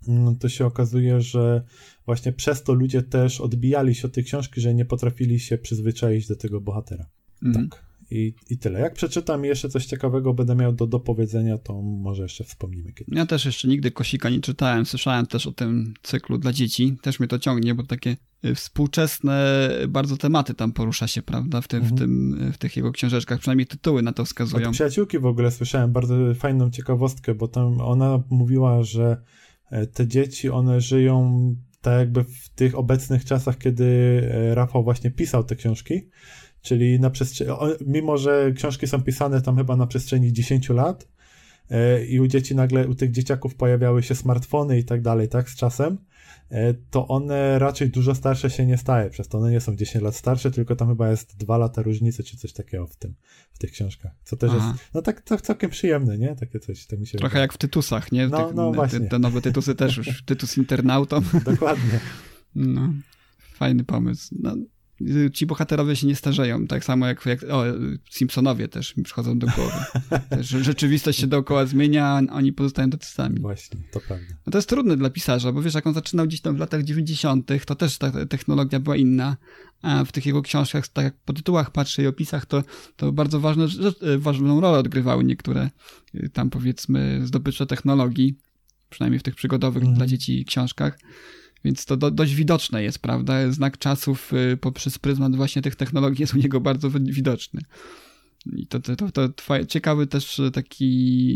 [SPEAKER 3] no to się okazuje, że właśnie przez to ludzie też odbijali się od tej książki, że nie potrafili się przyzwyczaić do tego bohatera. Mm. Tak. I, I tyle. Jak przeczytam i jeszcze coś ciekawego będę miał do dopowiedzenia, to może jeszcze wspomnimy kiedyś.
[SPEAKER 2] Ja też jeszcze nigdy Kosika nie czytałem. Słyszałem też o tym cyklu dla dzieci. Też mnie to ciągnie, bo takie y, współczesne bardzo tematy tam porusza się, prawda, w, tym, mhm. w, tym, w tych jego książeczkach. Przynajmniej tytuły na to wskazują.
[SPEAKER 3] Od przyjaciółki w ogóle słyszałem bardzo fajną ciekawostkę, bo tam ona mówiła, że e, te dzieci, one żyją tak jakby w tych obecnych czasach, kiedy e, Rafał właśnie pisał te książki, Czyli na przestrzeni, mimo że książki są pisane tam chyba na przestrzeni 10 lat e, i u dzieci nagle, u tych dzieciaków pojawiały się smartfony i tak dalej, tak, z czasem, e, to one raczej dużo starsze się nie staje, przez to one nie są 10 lat starsze, tylko tam chyba jest 2 lata różnicy, czy coś takiego w tym, w tych książkach, co też Aha. jest, no tak, tak całkiem przyjemne, nie, takie coś, tak mi się
[SPEAKER 2] Trochę wydaje. jak w Tytusach, nie?
[SPEAKER 3] No, tych, no właśnie. Te,
[SPEAKER 2] te nowe Tytusy też już, Tytus Internautą.
[SPEAKER 3] Dokładnie.
[SPEAKER 2] No, fajny pomysł. No, ci bohaterowie się nie starzeją, tak samo jak, jak o, Simpsonowie też mi przychodzą do głowy. Też, rzeczywistość się dookoła zmienia, a oni pozostają tacy sami.
[SPEAKER 3] Właśnie, to prawda.
[SPEAKER 2] No to jest trudne dla pisarza, bo wiesz, jak on zaczynał gdzieś tam w latach 90., to też ta technologia była inna, a w tych jego książkach, tak jak po tytułach patrzę i opisach, to, to bardzo ważne, ważną rolę odgrywały niektóre y, tam powiedzmy zdobycze technologii, przynajmniej w tych przygodowych mm. dla dzieci książkach. Więc to do, dość widoczne jest, prawda? Znak czasów y, poprzez pryzmat właśnie tych technologii jest u niego bardzo widoczny. I to, to, to, to ciekawy też taki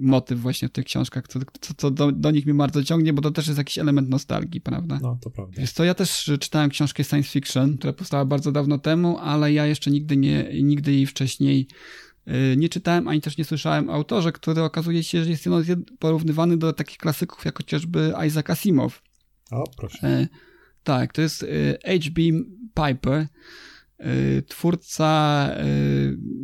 [SPEAKER 2] motyw właśnie w tych książkach, co, co, do, do, nich mnie bardzo ciągnie, bo to też jest jakiś element nostalgii, prawda?
[SPEAKER 3] No, to prawda.
[SPEAKER 2] Wiesz co, ja też czytałem książkę science fiction, która powstała bardzo dawno temu, ale ja jeszcze nigdy nie, nigdy jej wcześniej y, nie czytałem, ani też nie słyszałem o autorze, który okazuje się, że jest porównywany do takich klasyków, jak chociażby Isaac Asimov.
[SPEAKER 3] O, proszę. E,
[SPEAKER 2] tak, to jest H.B. Piper, e, twórca e,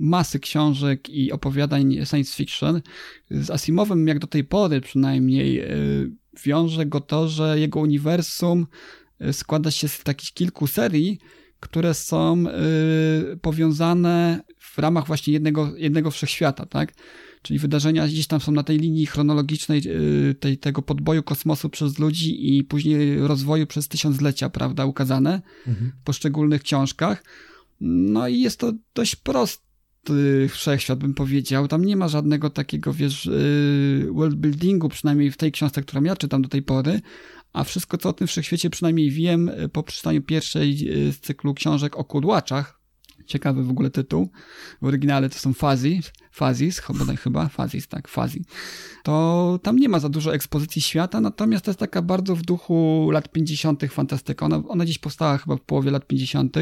[SPEAKER 2] masy książek i opowiadań science fiction. Z Asimowem, jak do tej pory przynajmniej, e, wiąże go to, że jego uniwersum e, składa się z takich kilku serii, które są e, powiązane w ramach właśnie jednego, jednego wszechświata, tak? Czyli wydarzenia gdzieś tam są na tej linii chronologicznej y, tej, tego podboju kosmosu przez ludzi i później rozwoju przez tysiąclecia, prawda, ukazane mhm. w poszczególnych książkach. No i jest to dość prosty wszechświat, bym powiedział. Tam nie ma żadnego takiego, wiesz, y, worldbuildingu, przynajmniej w tej książce, którą ja czytam do tej pory, a wszystko, co o tym wszechświecie przynajmniej wiem y, po przeczytaniu pierwszej z cyklu książek o kudłaczach, ciekawy w ogóle tytuł, w oryginale to są Fuzzy, Fazis, chyba, chyba Fazis, tak, Fazi, to tam nie ma za dużo ekspozycji świata, natomiast to jest taka bardzo w duchu lat 50. fantastyka. Ona, ona dziś powstała chyba w połowie lat 50.,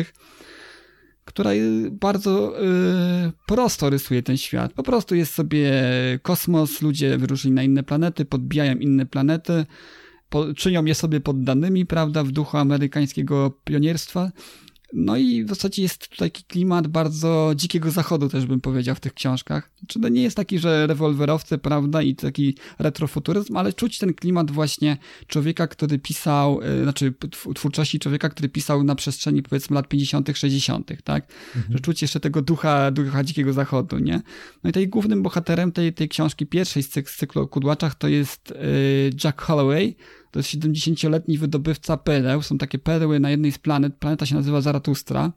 [SPEAKER 2] która bardzo y, prosto rysuje ten świat. Po prostu jest sobie kosmos, ludzie wyróżni na inne planety, podbijają inne planety, po, czynią je sobie poddanymi, prawda, w duchu amerykańskiego pionierstwa. No i w zasadzie jest taki klimat bardzo dzikiego zachodu, też bym powiedział, w tych książkach. Czy to nie jest taki, że rewolwerowcy, prawda, i taki retrofuturyzm, ale czuć ten klimat właśnie człowieka, który pisał, y, znaczy twórczości człowieka, który pisał na przestrzeni powiedzmy lat 50., 60., tak? Mhm. Że czuć jeszcze tego ducha, ducha dzikiego zachodu, nie? No i tej głównym bohaterem tej, tej książki pierwszej z, cyklu o kudłaczach to jest y, Jack Holloway, to jest 70-letni wydobywca pereł. Są takie perły na jednej z planet. Planeta się nazywa Zaratustra.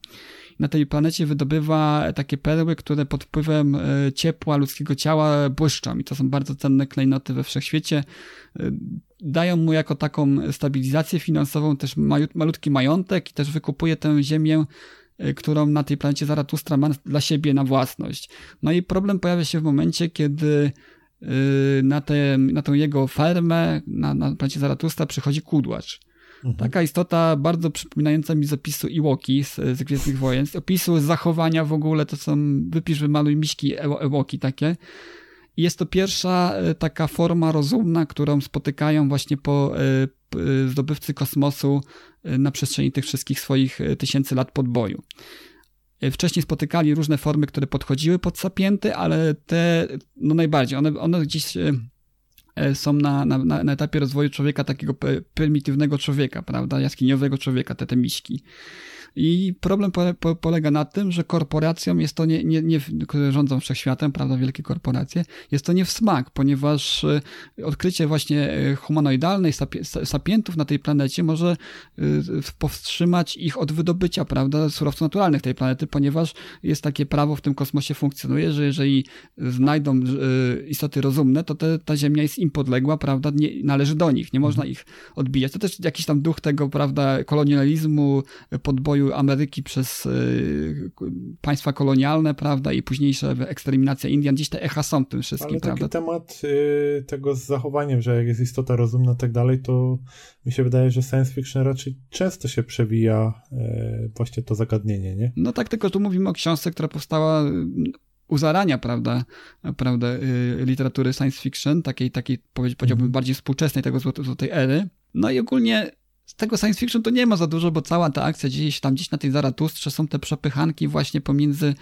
[SPEAKER 2] Na tej planecie wydobywa takie perły, które pod wpływem e, ciepła ludzkiego ciała błyszczą. I to są bardzo cenne klejnoty we wszechświecie. E, dają mu jako taką stabilizację finansową też malutki majątek i też wykupuje tę ziemię e, którą na tej planecie Zaratustra ma dla siebie na własność. No i problem pojawia się w momencie, kiedy na, tę, na tą jego fermę, na, na planecie Zaratustra przychodzi kudłacz. Mhm. Taka istota bardzo przypominająca mi z opisu Iwoki z, z Gwiezdnych Wojen, z opisu zachowania w ogóle, to są, wypisz, wymaluj miśki Ewoki takie. I jest to pierwsza y, taka forma rozumna, którą spotykają właśnie po y, zdobywcy kosmosu na przestrzeni tych wszystkich swoich tysięcy lat podboju. E, wcześniej spotykali różne formy, które podchodziły pod sapienty, ale te, no najbardziej, one, one gdzieś e, są na, na, na etapie rozwoju człowieka, takiego prymitywnego człowieka, prawda, jaskiniowego człowieka, te, te miśki. I problem po, po, polega na tym, że korporacjom jest to nie, nie, nie, które rządzą wszechświatem, prawda, wielkie korporacje, jest to nie w smak, ponieważ e, odkrycie właśnie e, humanoidalnej sapientów na tej planecie może e, powstrzymać ich od wydobycia, prawda, surowców naturalnych tej planety, ponieważ jest takie prawo w tym kosmosie funkcjonuje, że jeżeli znajdą istoty rozumne, to te, ta Ziemia jest im podległa, prawda, nie, należy do nich, nie można mhm. ich odbijać. To też jakiś tam duch tego, prawda, kolonializmu, podboju Ameryki przez y, państwa kolonialne, prawda, i późniejsza eksterminacja Indian, gdzieś te echa są w tym wszystkim,
[SPEAKER 3] Ale
[SPEAKER 2] prawda?
[SPEAKER 3] taki temat y, tego z zachowaniem, że jak jest istota rozumna i tak dalej, to mi się wydaje, że science fiction raczej często się przewija y, właśnie to zagadnienie, nie?
[SPEAKER 2] No tak, tylko tu mówimy o książce, która powstała u zarania, prawda, prawda, literatury science fiction, takiej, takiej powiedziałbym, mm. bardziej współczesnej tego złotej ery. No i ogólnie z tego science fiction to nie ma za dużo, bo cała ta akcja gdzieś tam, gdzieś na tej Zaratustrze są te przepychanki właśnie pomiędzy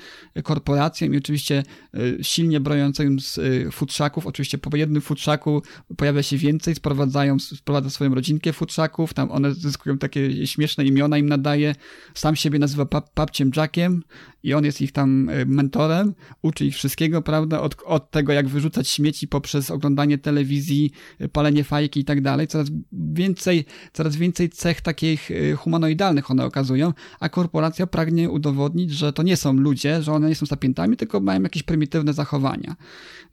[SPEAKER 2] korporacją i oczywiście e, silnie brojącym z e, futrzaków. Oczywiście po jednym futrzaku pojawia się więcej, sprowadzają, sprowadza swoją rodzinkę futrzaków, tam one zyskują takie śmieszne imiona, im nadaje. Sam siebie nazywa pap, papciem Jackiem i on jest ich tam e, mentorem, uczy ich wszystkiego, prawda, od, od tego jak wyrzucać śmieci poprzez oglądanie telewizji, palenie fajki i tak dalej. Coraz więcej, coraz więcej więcej cech takich y, humanoidalnych one okazują, a korporacja pragnie udowodnić, że to nie są ludzie, że one nie są sapientami, tylko mają jakieś prymitywne zachowania.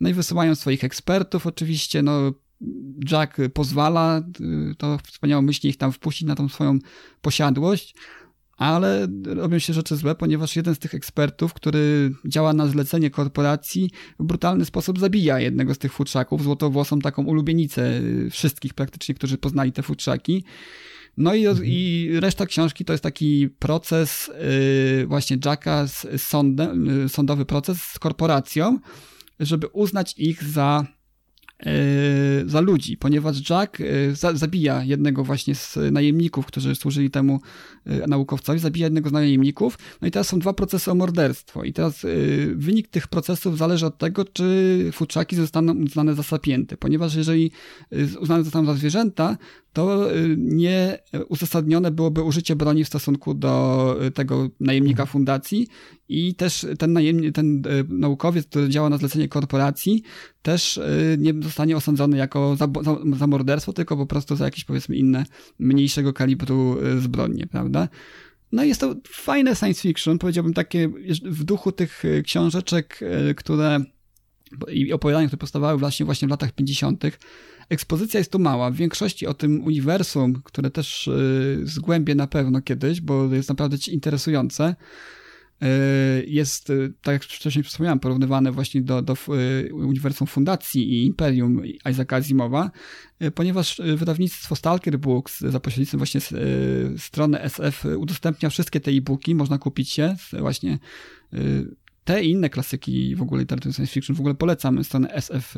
[SPEAKER 2] No i wysyłają swoich ekspertów oczywiście, no Jack pozwala, y, to wspaniałomyślnie ich tam wpuścić na tą swoją posiadłość, ale robią się rzeczy złe, ponieważ jeden z tych ekspertów, który działa na zlecenie korporacji, w brutalny sposób zabija jednego z tych futrzaków, złotowłosą taką ulubienicę wszystkich praktycznie, którzy poznali te futrzaki. No i, mhm. i reszta książki to jest taki proces yy, właśnie Jacka z sądem, yy, sądowy proces z korporacją, żeby uznać ich za za ludzi, ponieważ Jack za, zabija jednego właśnie z najemników, którzy służyli temu e, naukowcowi, zabija jednego z najemników, no i teraz są dwa procesy o morderstwo. I teraz wynik tych procesów zależy od tego, czy futrzaki zostaną uznane za sapienty, ponieważ jeżeli uznane zostaną za zwierzęta, to nie uzasadnione byłoby użycie broni w stosunku do tego najemnika mhm. fundacji i też ten, najemny, ten naukowiec, który działa na zlecenie korporacji, też nie zostanie osądzony jako za, za, za morderstwo, tylko po prostu za jakieś powiedzmy inne, mniejszego kalibru e, zbrodnie, prawda? No jest to fajne science fiction, powiedziałbym takie w duchu tych e, książeczek, e, które i opowiadania, które powstawały właśnie, właśnie w latach 50. Ekspozycja jest tu mała. W większości o tym uniwersum, które też zgłębię na pewno kiedyś, bo jest naprawdę interesujące, E, jest, e, tak jak wcześniej wspomniałem, porównywane właśnie do, do e, uniwersum Fundacji i Imperium Isaaca Asimowa, ponieważ wydawnictwo Stalker Books za pośrednictwem właśnie strony SF udostępnia wszystkie te e-booki, można kupić się właśnie te i inne klasyki w ogóle literatury science fiction, w ogóle polecam stronę SF.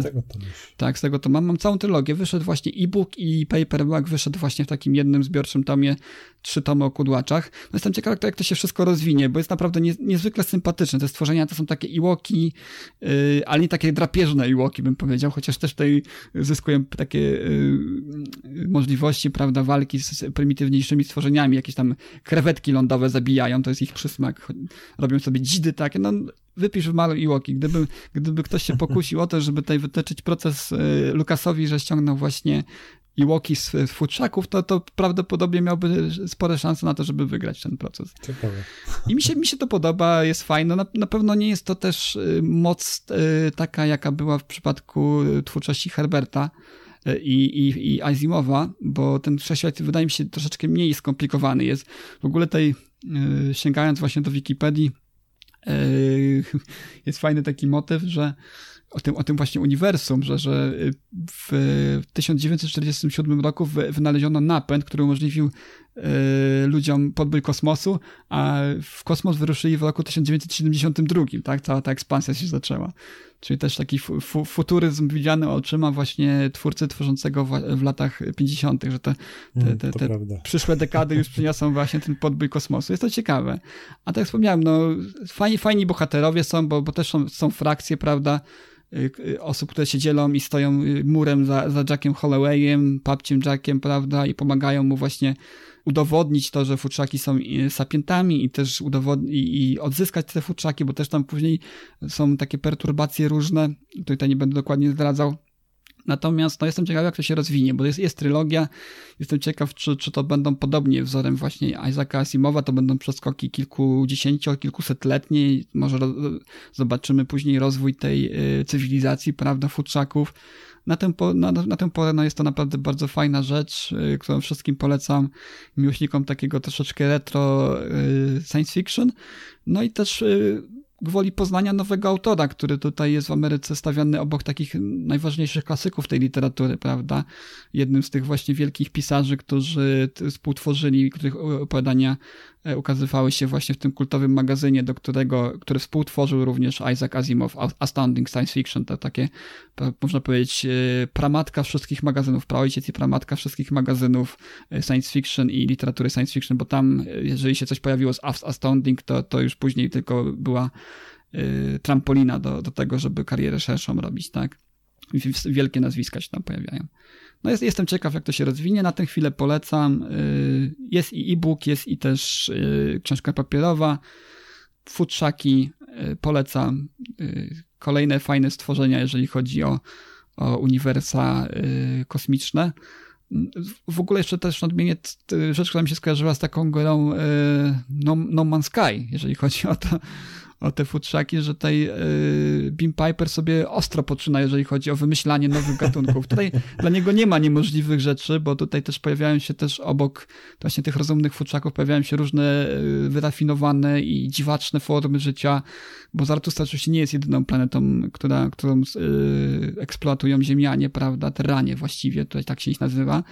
[SPEAKER 3] Z tego to.
[SPEAKER 2] Tak, z tego to mam. Mam całą trylogię. Wyszedł właśnie e-book i paperback wyszedł właśnie w takim jednym zbiorczym tomie, trzy tomy o kudłaczach. No jestem ciekaw, jak to, się wszystko rozwinie, bo jest naprawdę nie, niezwykle sympatyczne. Te stworzenia to są takie iłoki, yy, ale nie takie drapieżne iłoki, bym powiedział, chociaż też tutaj zyskują takie yy, możliwości, prawda, walki z prymitywniejszymi stworzeniami. Jakieś tam krewetki lądowe zabijają, to jest ich przysmak. Robią sobie dzidy takie, no wypisz w malu Iłoki. Gdyby, gdyby ktoś się pokusił o to, żeby tutaj wytyczyć proces y, Lukasowi, że ściągnął właśnie Iłoki z, futrzaków, to, to prawdopodobnie miałby spore szanse na to, żeby wygrać ten proces.
[SPEAKER 3] Ciekawe.
[SPEAKER 2] I mi się, mi się to podoba, jest fajne. Na, na pewno nie jest to też y, moc y, taka, jaka była w przypadku twórczości Herberta i, i, i Azimowa, bo ten wszechświat wydaje mi się troszeczkę mniej skomplikowany jest. W ogóle tutaj, sięgając właśnie do Wikipedii, jest fajny taki motyw, że o tym, o tym właśnie uniwersum, że, że w 1947 roku wynaleziono napęd, który umożliwił ludziom podbój kosmosu, a w kosmos wyruszyli w roku 1972, tak? Cała ta ekspansja się zaczęła. Czyli też taki fu futuryzm widziany oczyma właśnie twórcy tworzącego w, latach 50., że te, te, te, te przyszłe dekady już przyniosą właśnie ten podbój kosmosu. Jest to ciekawe. A tak jak wspomniałem, no fajni, fajni bohaterowie są, bo, bo też są, są frakcje, prawda, osób, które się dzielą i stoją murem za, za Jackiem Hollowayem, papciem Jackiem, prawda, i pomagają mu właśnie udowodnić to, że futrzaki są sapientami i też udowodnić i odzyskać te futrzaki, bo też tam później są takie perturbacje różne, tutaj nie będę dokładnie zdradzał. Natomiast no, jestem ciekaw, jak to się rozwinie, bo jest, jest trylogia. Jestem ciekaw, czy, czy to będą podobnie wzorem właśnie Isaaca Asimowa, to będą przeskoki kilkudziesięcio, kilkusetletnie. Może zobaczymy później rozwój tej y, cywilizacji, prawda, futrzaków na tę, na, na tę porę no jest to naprawdę bardzo fajna rzecz, y, którą wszystkim polecam miłośnikom takiego troszeczkę retro y, science fiction. No i też y, gwoli poznania nowego autora, który tutaj jest w Ameryce stawiany obok takich najważniejszych klasyków tej literatury, prawda? Jednym z tych właśnie wielkich pisarzy, którzy współtworzyli, których opowiadania ukazywały się właśnie w tym kultowym magazynie, do którego, który współtworzył również Isaac Asimov, Astounding Science Fiction, to takie, można powiedzieć, e, pramatka wszystkich magazynów, praojciec i pramatka wszystkich magazynów e, science fiction i literatury science fiction, bo tam, jeżeli się coś pojawiło z Astounding, to, to już później tylko była trampolina do, do tego, żeby karierę szerszą robić, tak? Wielkie nazwiska się tam pojawiają. No jest, jestem ciekaw, jak to się rozwinie. Na tę chwilę polecam. Y, jest i e-book, jest i też y, książka papierowa. Futrzaki polecam. Kolejne fajne stworzenia, jeżeli chodzi o, o uniwersa kosmiczne. W ogóle jeszcze też nadmienię rzecz, która mi się skojarzyła z taką grą no, no Man's Sky, jeżeli chodzi o to, o te futrzaki, że tutaj yy, Beam Piper sobie ostro poczyna, jeżeli chodzi o wymyślanie nowych gatunków. Tutaj dla niego nie ma niemożliwych rzeczy, bo tutaj też pojawiają się też obok właśnie tych rozumnych futrzaków, pojawiają się różne yy, wyrafinowane i dziwaczne formy życia, bo Zaratustra oczywiście nie jest jedyną planetą, która, którą yy, eksploatują Ziemianie, prawda, Terranie właściwie, tutaj tak się ich nazywa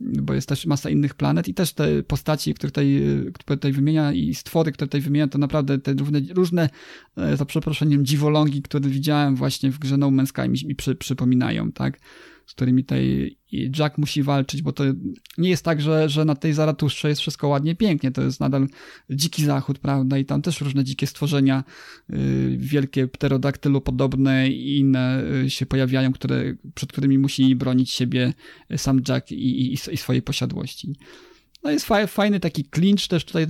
[SPEAKER 2] bo jest też masa innych planet i też te postaci, które tutaj, które tutaj wymienia i stwory, które tutaj wymienia, to naprawdę te różne, różne e, za przeproszeniem, dziwolągi, które widziałem właśnie w grze No Man's Sky mi, mi przy, przypominają, tak? Z którymi tutaj Jack musi walczyć, bo to nie jest tak, że, że na tej Zaratuszcze jest wszystko ładnie, pięknie, to jest nadal dziki zachód, prawda, i tam też różne dzikie stworzenia, yy, wielkie pterodaktylu podobne i inne yy, się pojawiają, które, przed którymi musi bronić siebie sam Jack i, i, i swojej posiadłości. No jest fajny taki clinch też tutaj, y,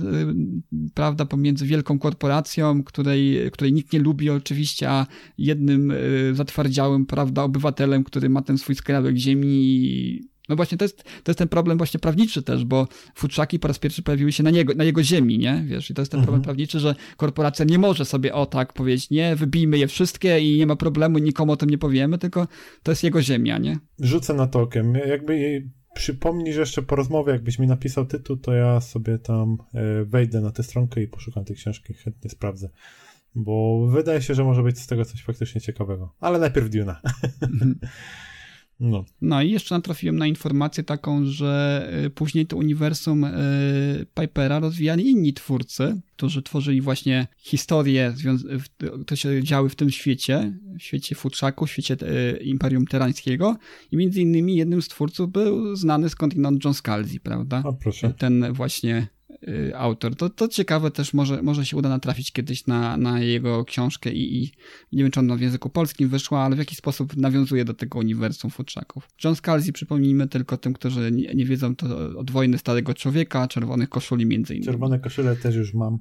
[SPEAKER 2] prawda, pomiędzy wielką korporacją, której, której nikt nie lubi oczywiście, a jednym y, zatwardziałym, prawda, obywatelem, który ma ten swój skrawek ziemi no właśnie, to jest, to jest ten problem właśnie prawniczy też, bo futrzaki po raz pierwszy pojawiły się na, niego, na jego ziemi, nie? Wiesz, i to jest ten mhm. problem prawniczy, że korporacja nie może sobie o tak powiedzieć, nie, wybijmy je wszystkie i nie ma problemu, nikomu o tym nie powiemy, tylko to jest jego ziemia, nie?
[SPEAKER 3] Rzucę na tokiem. Jakby przypomnij, że jeszcze po rozmowie, jakbyś mi napisał tytuł, to ja sobie tam e, wejdę na tę stronkę i poszukam tej książki, chętnie sprawdzę. Bo wydaje się, że może być z tego coś faktycznie ciekawego. Ale najpierw Duna. No.
[SPEAKER 2] No i jeszcze natrafiłem na informację taką, że y, później to uniwersum y, Pipera rozwijali inni twórcy, którzy tworzyli właśnie historie, które się działy w tym świecie, w świecie futrzaku, w świecie y, Imperium Terańskiego i między innymi jednym z twórców był znany skądinąd John Scalzi, prawda?
[SPEAKER 3] O, proszę.
[SPEAKER 2] Ten właśnie autor. To, to ciekawe też, może, może się uda natrafić kiedyś na, na jego książkę i, i nie wiem, czy ona w języku polskim wyszła, ale w jaki sposób nawiązuje do tego uniwersum futrzaków. John Scalzi, przypomnijmy tylko tym, którzy nie, nie wiedzą, to od wojny Starego Człowieka, Czerwonych Koszuli między innymi.
[SPEAKER 3] Czerwone koszule też już mam.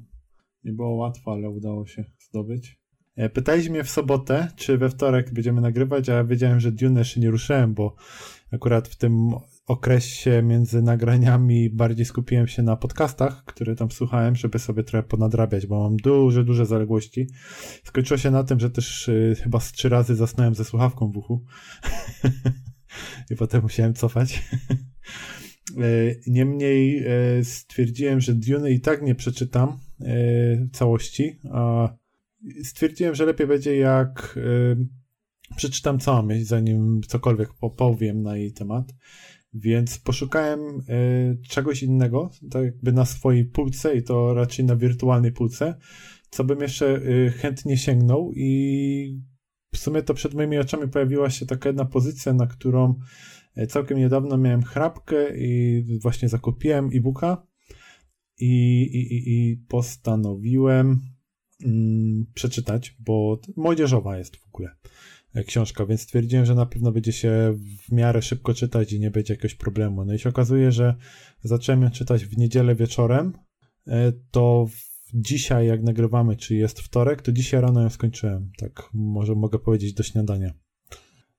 [SPEAKER 3] Nie było łatwo, ale udało się zdobyć. E, Pytaliście mnie w sobotę, czy we wtorek będziemy nagrywać, a ja wiedziałem, że Dune jeszcze nie ruszyłem, bo akurat w tym okresie między nagraniami bardziej skupiłem się na podcastach, które tam słuchałem, żeby sobie trochę ponadrabiać, bo mam duże, duże zaległości. Skończyło się na tym, że też y, chyba z trzy razy zasnąłem ze słuchawką w uchu. I potem musiałem cofać. E, Niemniej e, stwierdziłem, że Dune i tak nie przeczytam całości, a stwierdziłem, że lepiej będzie jak przeczytam całą myśl, zanim cokolwiek opowiem na jej temat. Więc poszukałem e, czegoś innego, tak jakby na swojej półce i to raczej na wirtualnej półce, co bym jeszcze e, chętnie sięgnął i w sumie to przed moimi oczami pojawiła się taka jedna pozycja, na którą e, całkiem niedawno miałem chrapkę i właśnie zakupiłem e-booka i, i, i, postanowiłem mm, przeczytać, bo młodzieżowa jest w ogóle książka, więc stwierdziłem, że na pewno będzie się w miarę szybko czytać i nie będzie jakiegoś problemu. No i się okazuje, że zacząłem ją czytać w niedzielę wieczorem, e, to dzisiaj jak nagrywamy, czy jest wtorek, to dzisiaj rano ją skończyłem. Tak może mogę powiedzieć do śniadania.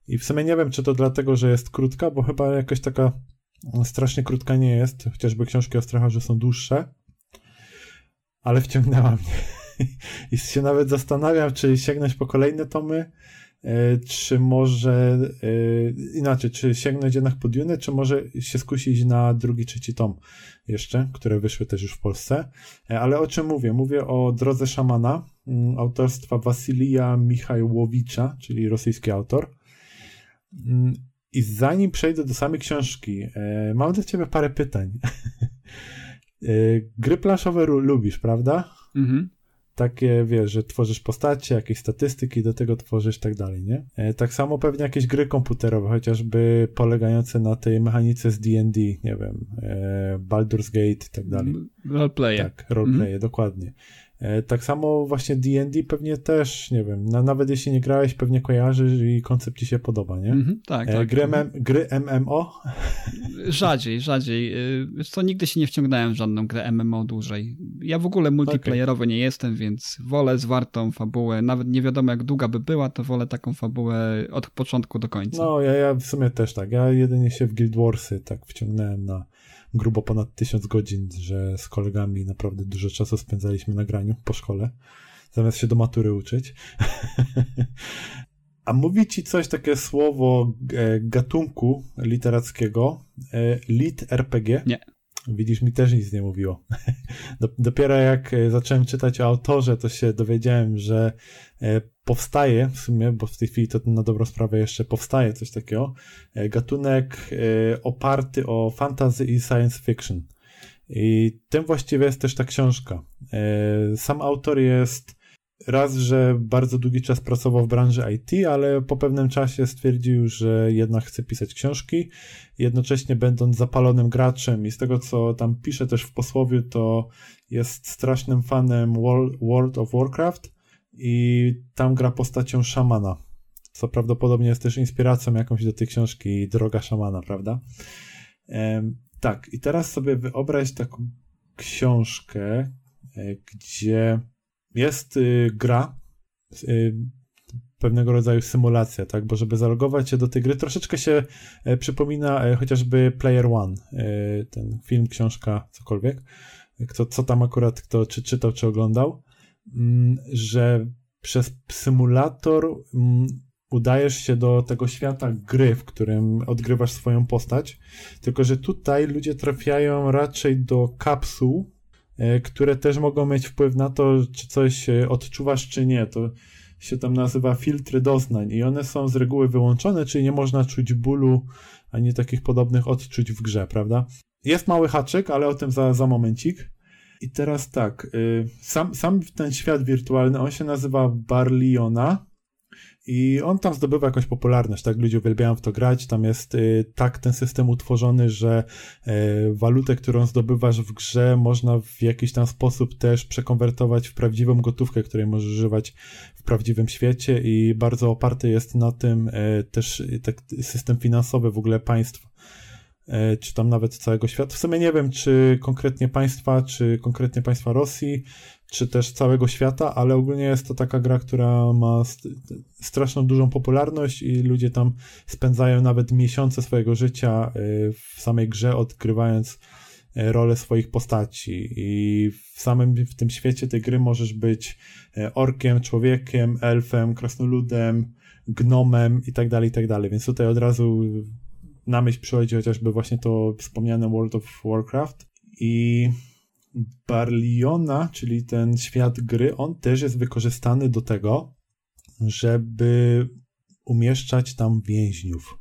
[SPEAKER 3] I w sumie nie wiem, czy to dlatego, że jest krótka, bo chyba jakoś taka strasznie krótka nie jest, chociażby książki o stracharzu są dłuższe, ale wciągnęła mnie. I się nawet zastanawiam, czy sięgnąć po kolejne tomy, e, czy może e, inaczej, czy sięgnąć jednak po Dune, czy może się skusić na drugi, trzeci tom jeszcze, które wyszły też już w Polsce. E, Ale o czym mówię? Mówię o Drodze Szamana, mm, autorstwa Wasilija Michajłowicza, czyli rosyjski autor. Mm, I zanim przejdę do samej książki, e, mam do ciebie parę pytań. E, Gry planszowe lubisz, prawda?
[SPEAKER 2] Mhm.
[SPEAKER 3] Takie, wiesz, że tworzysz postacie, jakieś statystyki, do tego tworzysz i tak dalej, nie? E, Tak samo pewnie jakieś gry komputerowe, chociażby polegające na tej mechanice z D&D, nie wiem, e, Baldur's Gate i tak dalej.
[SPEAKER 2] Roleplaye.
[SPEAKER 3] Tak, roleplaye, dokładnie. E, Tak samo właśnie D&D pewnie też, nie wiem, na, nawet jeśli nie grałeś, pewnie kojarzysz i koncept ci się podoba, nie?
[SPEAKER 2] Mhm, tak,
[SPEAKER 3] E,
[SPEAKER 2] tak.
[SPEAKER 3] Gry, MM, gry MMO?
[SPEAKER 2] Rzadziej, rzadziej. Y, Wiesz co, nigdy się nie wciągnąłem w żadną grę MMO dłużej. Ja w ogóle multiplayerowy nie jestem, więc wolę zwartą fabułę. Nawet nie wiadomo jak długa by była, to wolę taką fabułę od początku do końca.
[SPEAKER 3] No, ja, ja w sumie też tak. Ja jedynie się w Guild Warsy tak wciągnąłem na grubo ponad tysiąc godzin, że z kolegami naprawdę dużo czasu spędzaliśmy na graniu po szkole, zamiast się do matury uczyć. A mówi ci coś takie słowo e, gatunku literackiego, e, lit RPG?
[SPEAKER 2] Nie.
[SPEAKER 3] Widzisz, mi też nic nie mówiło. Do- Dopiero jak e, zacząłem czytać o autorze, to się dowiedziałem, że e, powstaje w sumie, bo w tej chwili to na dobrą sprawę jeszcze powstaje coś takiego, e, gatunek oparty o fantasy i science fiction. I tym właściwie jest też ta książka. Sam autor jest raz, że bardzo długi czas pracował w branży IT, ale po pewnym czasie stwierdził, że jednak chce pisać książki, jednocześnie będąc zapalonym graczem i z tego, co tam pisze też w posłowiu, to jest strasznym fanem Wor- World of Warcraft i tam gra postacią szamana, co prawdopodobnie jest też inspiracją jakąś do tej książki Droga szamana, prawda? Em, tak, i teraz sobie wyobraź taką książkę, e, gdzie jest y, gra, y, pewnego rodzaju symulacja, tak? Bo żeby zalogować się do tej gry, troszeczkę się e, przypomina e, chociażby Player One, e, ten film, książka, cokolwiek. Kto, co tam akurat kto czy czytał, czy oglądał, mm, że przez symulator mm, udajesz się do tego świata gry, w którym odgrywasz swoją postać, tylko że tutaj ludzie trafiają raczej do kapsuł, które też mogą mieć wpływ na to, czy coś e, odczuwasz, czy nie. To się tam nazywa filtry doznań i one są z reguły wyłączone, czyli nie można czuć bólu ani takich podobnych odczuć w grze, prawda? Jest mały haczyk, ale o tym za, za momencik. I teraz tak, y, sam, sam ten świat wirtualny, on się nazywa Barliona i on tam zdobywa jakąś popularność, tak? Ludzie uwielbiają w to grać. Tam jest y, tak ten system utworzony, że y, walutę, którą zdobywasz w grze, można w jakiś tam sposób też przekonwertować w prawdziwą gotówkę, której możesz używać w prawdziwym świecie i bardzo oparty jest na tym y, też tak, system finansowy w ogóle państw czy tam nawet całego świata. W sumie nie wiem, czy konkretnie państwa, czy konkretnie państwa Rosji, czy też całego świata, ale ogólnie jest to taka gra, która ma straszną dużą popularność i ludzie tam spędzają nawet miesiące swojego życia y, w samej grze, odgrywając y, rolę swoich postaci. I w samym w tym świecie tej gry możesz być y, orkiem, człowiekiem, elfem, krasnoludem, gnomem i tak dalej, i tak dalej, więc tutaj od razu na myśl przychodzi chociażby właśnie to wspomniane World of Warcraft. I Barliona, czyli ten świat gry, on też jest wykorzystany do tego, żeby umieszczać tam więźniów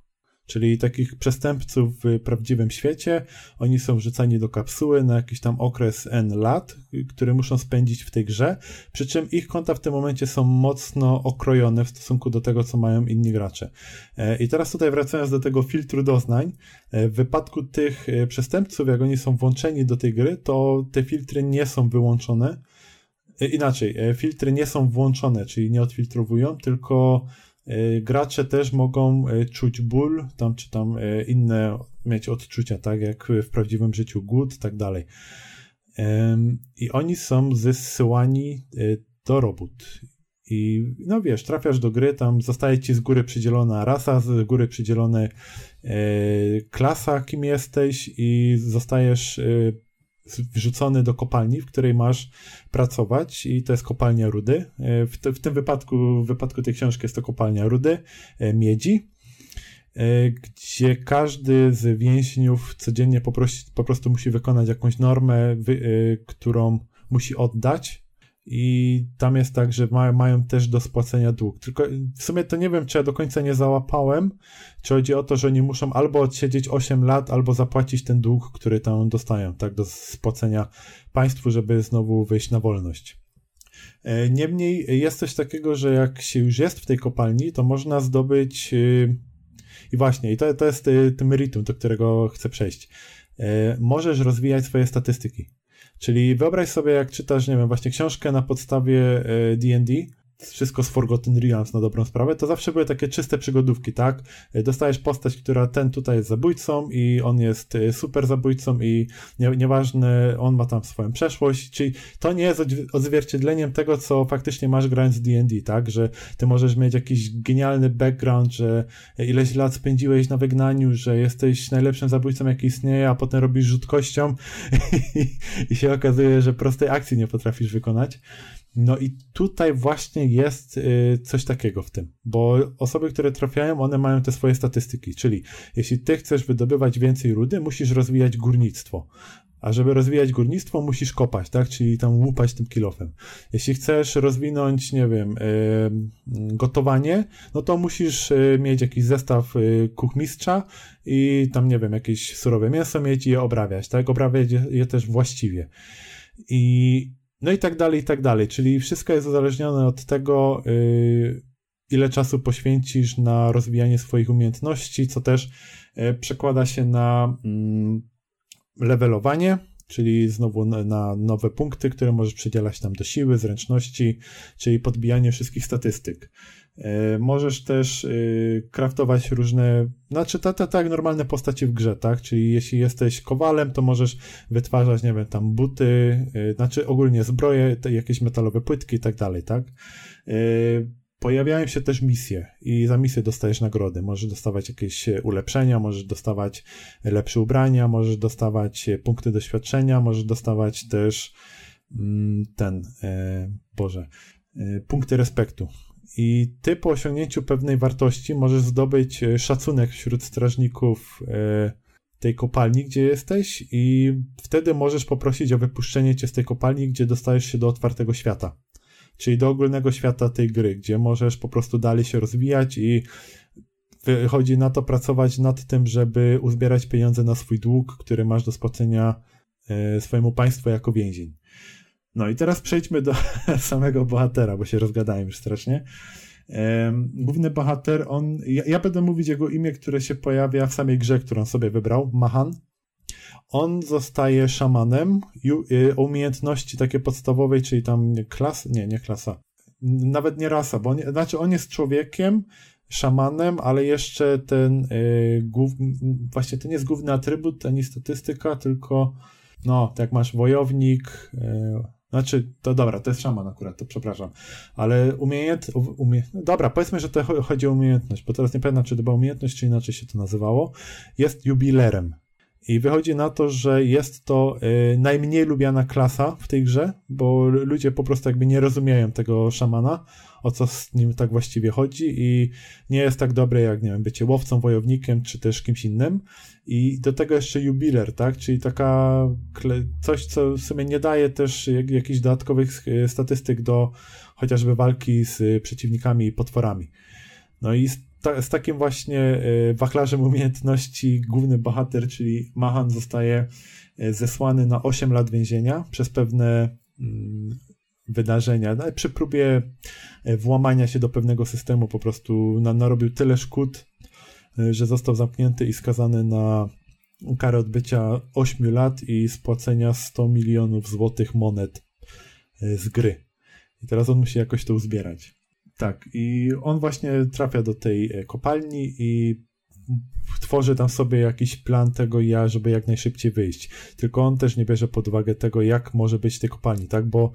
[SPEAKER 3] czyli takich przestępców w prawdziwym świecie. Oni są wrzucani do kapsuły na jakiś tam okres N lat, który muszą spędzić w tej grze, przy czym ich konta w tym momencie są mocno okrojone w stosunku do tego, co mają inni gracze. E, I teraz tutaj wracając do tego filtru doznań, e, w wypadku tych e, przestępców, jak oni są włączeni do tej gry, to te filtry nie są wyłączone. Inaczej, filtry nie są włączone, czyli nie odfiltrowują, tylko gracze też mogą e, czuć ból, tam czy tam e, inne mieć odczucia, tak jak w prawdziwym życiu, głód, tak dalej. I oni są zsyłani do robót. I no wiesz, trafiasz do gry, tam zostaje ci z góry przydzielona rasa, z góry przydzielone klasa, kim jesteś, i zostajesz wrzucony do kopalni, w której masz pracować i to jest kopalnia rudy. E, w, te, w tym wypadku, w wypadku tej książki jest to kopalnia rudy, e, miedzi, e, gdzie każdy z więźniów codziennie po, po prostu musi wykonać jakąś normę, wy, którą musi oddać i tam jest tak, że ma, mają też do spłacenia dług. Tylko w sumie to nie wiem, czy ja do końca nie załapałem, czy chodzi o to, że oni muszą albo odsiedzieć 8 lat, albo zapłacić ten dług, który tam dostają, tak, do spłacenia państwu, żeby znowu wyjść na wolność. E, niemniej jest coś takiego, że jak się już jest w tej kopalni, to można zdobyć y, i właśnie, i to, to jest y, tym meritum, do którego chcę przejść. E, możesz rozwijać swoje statystyki. Czyli wyobraź sobie, jak czytasz, nie wiem, właśnie książkę na podstawie D&D, e, wszystko z Forgotten Realms na dobrą sprawę, to zawsze były takie czyste przygodówki, tak? Dostajesz postać, która ten tutaj jest zabójcą i on jest y, super zabójcą i nie, nieważne, on ma tam swoją przeszłość, czyli to nie jest odzwierciedleniem tego, co faktycznie masz grając D&D, tak? Że ty możesz mieć jakiś genialny background, że ileś lat spędziłeś na wygnaniu, że jesteś najlepszym zabójcą, jaki istnieje, a potem robisz rzutkością i, i się okazuje, że prostej akcji nie potrafisz wykonać. No i tutaj właśnie jest y, coś takiego w tym, bo osoby, które trafiają, one mają te swoje statystyki, czyli jeśli ty chcesz wydobywać więcej rudy, musisz rozwijać górnictwo. A żeby rozwijać górnictwo, musisz kopać, tak? Czyli tam łupać tym kilofem. Jeśli chcesz rozwinąć, nie wiem, yy, gotowanie, no to musisz yy, mieć jakiś zestaw kuchmistrza i tam, nie wiem, jakieś surowe mięso mieć i je obrabiać, tak? Obrabiać je też właściwie. I no i tak dalej, i tak dalej. Czyli wszystko jest uzależnione od tego, yy, ile czasu poświęcisz na rozwijanie swoich umiejętności, co też yy, przekłada się na yy, levelowanie, czyli znowu na, nowe punkty, które możesz przydzielać tam do siły, zręczności, czyli podbijanie wszystkich statystyk. E, możesz też y, kraftować różne, znaczy tak, tak, tak, normalne postacie w grze, tak? Czyli jeśli jesteś kowalem, to możesz wytwarzać, nie wiem, tam buty, y, znaczy ogólnie zbroje, jakieś metalowe płytki i tak dalej, tak? E, pojawiają się też misje i za misje dostajesz nagrody. Możesz dostawać jakieś ulepszenia, możesz dostawać lepsze ubrania, możesz dostawać punkty doświadczenia, możesz dostawać też mm, ten, e, Boże, punkty respektu i ty po osiągnięciu pewnej wartości możesz zdobyć e, szacunek wśród strażników e, tej kopalni, gdzie jesteś, i wtedy możesz poprosić o wypuszczenie cię z tej kopalni, gdzie dostajesz się do otwartego świata. czyli do ogólnego świata tej gry, gdzie możesz po prostu dalej się rozwijać i wychodzi na to pracować nad tym, żeby uzbierać pieniądze na swój dług, który masz do spłacenia e, swojemu państwu jako więzień. No i teraz przejdźmy do samego bohatera, bo się rozgadałem już strasznie. Główny bohater, on, ja, ja, będę mówić jego imię, które się pojawia w samej grze, którą sobie wybrał, Mahan. On zostaje szamanem y, umiejętności takie podstawowej, czyli tam klas, nie, nie klasa, nawet nie rasa, bo on, znaczy on jest człowiekiem, szamanem, ale jeszcze ten y, głów, właśnie to nie jest główny atrybut, ani statystyka, tylko no, tak masz wojownik, y, znaczy, to dobra, to jest szaman akurat, to przepraszam. Ale umiejęt... Umie... No dobra, powiedzmy, że to chodzi o umiejętność, bo teraz nie pamiętam, czy to była umiejętność, czy inaczej się to nazywało. Jest jubilerem. I wychodzi na to, że jest to y, najmniej lubiana klasa w tej grze, bo ludzie po prostu jakby nie rozumieją tego szamana, o co z nim tak właściwie chodzi i nie jest tak dobre jak, nie wiem, bycie łowcą, wojownikiem, czy też kimś innym. I do tego jeszcze jubiler, tak? Czyli taka coś, co w sumie nie daje też jak, jakichś dodatkowych y, statystyk do chociażby walki z przeciwnikami i potworami. No i ta, z takim właśnie y, wachlarzem umiejętności główny bohater, czyli Mahan zostaje y, zesłany na 8 lat więzienia przez pewne mm, wydarzenia. No, przy próbie włamania się do pewnego systemu po prostu narobił tyle szkód, że został zamknięty i skazany na karę odbycia 8 lat i spłacenia 100 milionów złotych monet z gry. I teraz on musi jakoś to uzbierać. Tak, i on właśnie trafia do tej e, kopalni i tworzy tam sobie jakiś plan tego ja, żeby jak najszybciej wyjść. Tylko on też nie bierze pod uwagę tego, jak może być tej kopalni, tak? Bo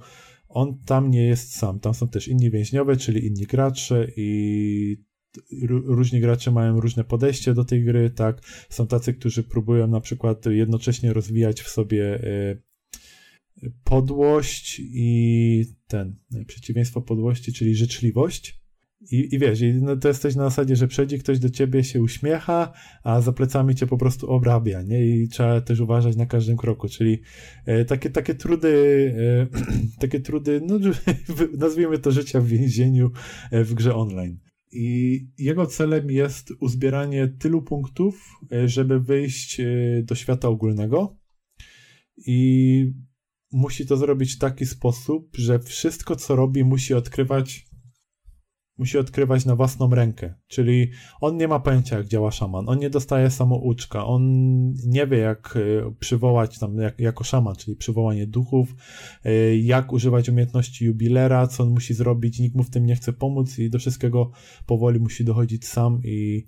[SPEAKER 3] on tam nie jest sam. Tam są też inni więźniowie, czyli inni gracze i różni gracze mają różne podejście do tej gry, tak? Są tacy, którzy próbują na przykład jednocześnie rozwijać w sobie e, podłość i ten, przeciwieństwo podłości, czyli życzliwość. I, i wiesz, i no to jesteś na zasadzie, że przychodzi ktoś do ciebie, się uśmiecha, a za plecami cię po prostu obrabia, nie? I trzeba też uważać na każdym kroku, czyli e, takie, takie trudy, e, takie trudy, no nazwijmy to życia w więzieniu e, w grze online. I jego celem jest uzbieranie tylu punktów, e, żeby wyjść e, do świata ogólnego. I musi to zrobić w taki sposób, że wszystko, co robi, musi odkrywać musi odkrywać na własną rękę. Czyli on nie ma pojęcia, jak działa szaman. On nie dostaje samouczka. On nie wie, jak e, przywołać tam jak, jako szaman, czyli przywołanie duchów, e, jak używać umiejętności jubilera, co on musi zrobić. Nikt mu w tym nie chce pomóc i do wszystkiego powoli musi dochodzić sam i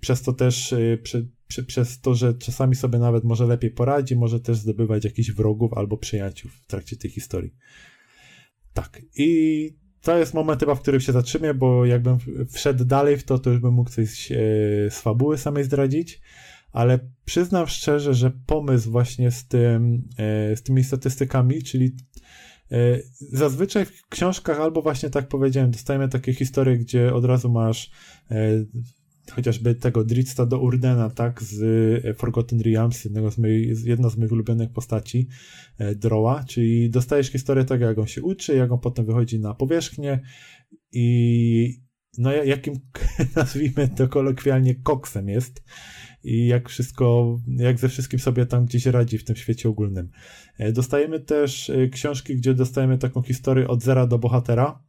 [SPEAKER 3] przez to też, e, przy, przez to, że czasami sobie nawet może lepiej poradzi, może też zdobywać jakichś wrogów albo przyjaciół w trakcie tej historii. Tak. I to jest moment chyba, w którym się zatrzymię, bo jakbym wszedł dalej w to, to już bym mógł coś e, z fabuły samej zdradzić, ale przyznam szczerze, że pomysł właśnie z tym, e, z tymi statystykami, czyli e, zazwyczaj w książkach albo właśnie tak powiedziałem, dostajemy takie historie, gdzie od razu masz chociażby tego Dritsta do Urdena, tak, z e, Forgotten Realms, jednego z jedna z moich ulubionych postaci e, Drowa, czyli dostajesz historię tego, jak on się uczy, jak on potem wychodzi na powierzchnię i no jakim, nazwijmy to kolokwialnie, koksem jest i jak wszystko, jak ze wszystkim sobie tam gdzieś radzi w tym świecie ogólnym. E, dostajemy też książki, gdzie dostajemy taką historię od zera do bohatera,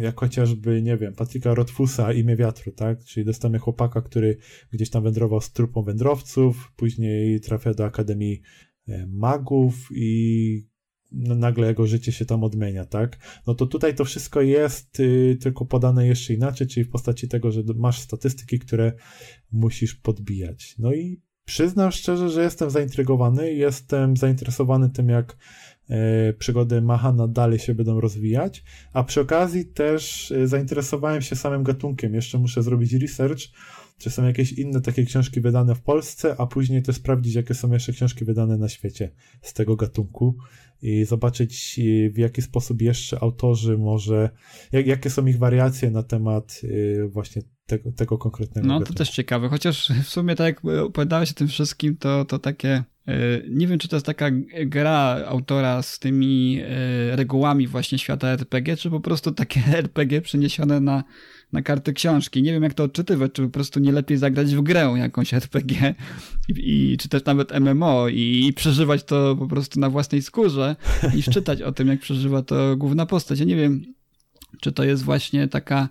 [SPEAKER 3] jak chociażby, nie wiem, Patryka Rotfusa, Imię Wiatru, tak? Czyli dostamy chłopaka, który gdzieś tam wędrował z trupą wędrowców, później trafia do Akademii e, Magów i nagle jego życie się tam odmienia, tak? No to tutaj to wszystko jest y, tylko podane jeszcze inaczej, czyli w postaci tego, że masz statystyki, które musisz podbijać. No i przyznam szczerze, że jestem zaintrygowany, jestem zainteresowany tym, jak E, przygody Mahana dalej się będą rozwijać, a przy okazji też e, zainteresowałem się samym gatunkiem. Jeszcze muszę zrobić research, czy są jakieś inne takie książki wydane w Polsce, a później też sprawdzić, jakie są jeszcze książki wydane na świecie z tego gatunku i zobaczyć, e, w jaki sposób jeszcze autorzy może, jak, jakie są ich wariacje na temat właśnie tego, tego konkretnego
[SPEAKER 2] No
[SPEAKER 3] gatunku.
[SPEAKER 2] to też ciekawe, chociaż w sumie tak jak opowiadałeś o tym wszystkim, to, to takie Nie wiem, czy to jest taka gra autora z tymi regułami właśnie świata RPG, czy po prostu takie RPG przeniesione na, na karty książki. Nie wiem, jak to odczytywać, czy po prostu nie lepiej zagrać w grę jakąś RPG, i, i czy też nawet MMO i, i, przeżywać to po prostu na własnej skórze, niż czytać o tym, jak przeżywa to główna postać. Ja nie wiem, czy to jest właśnie taka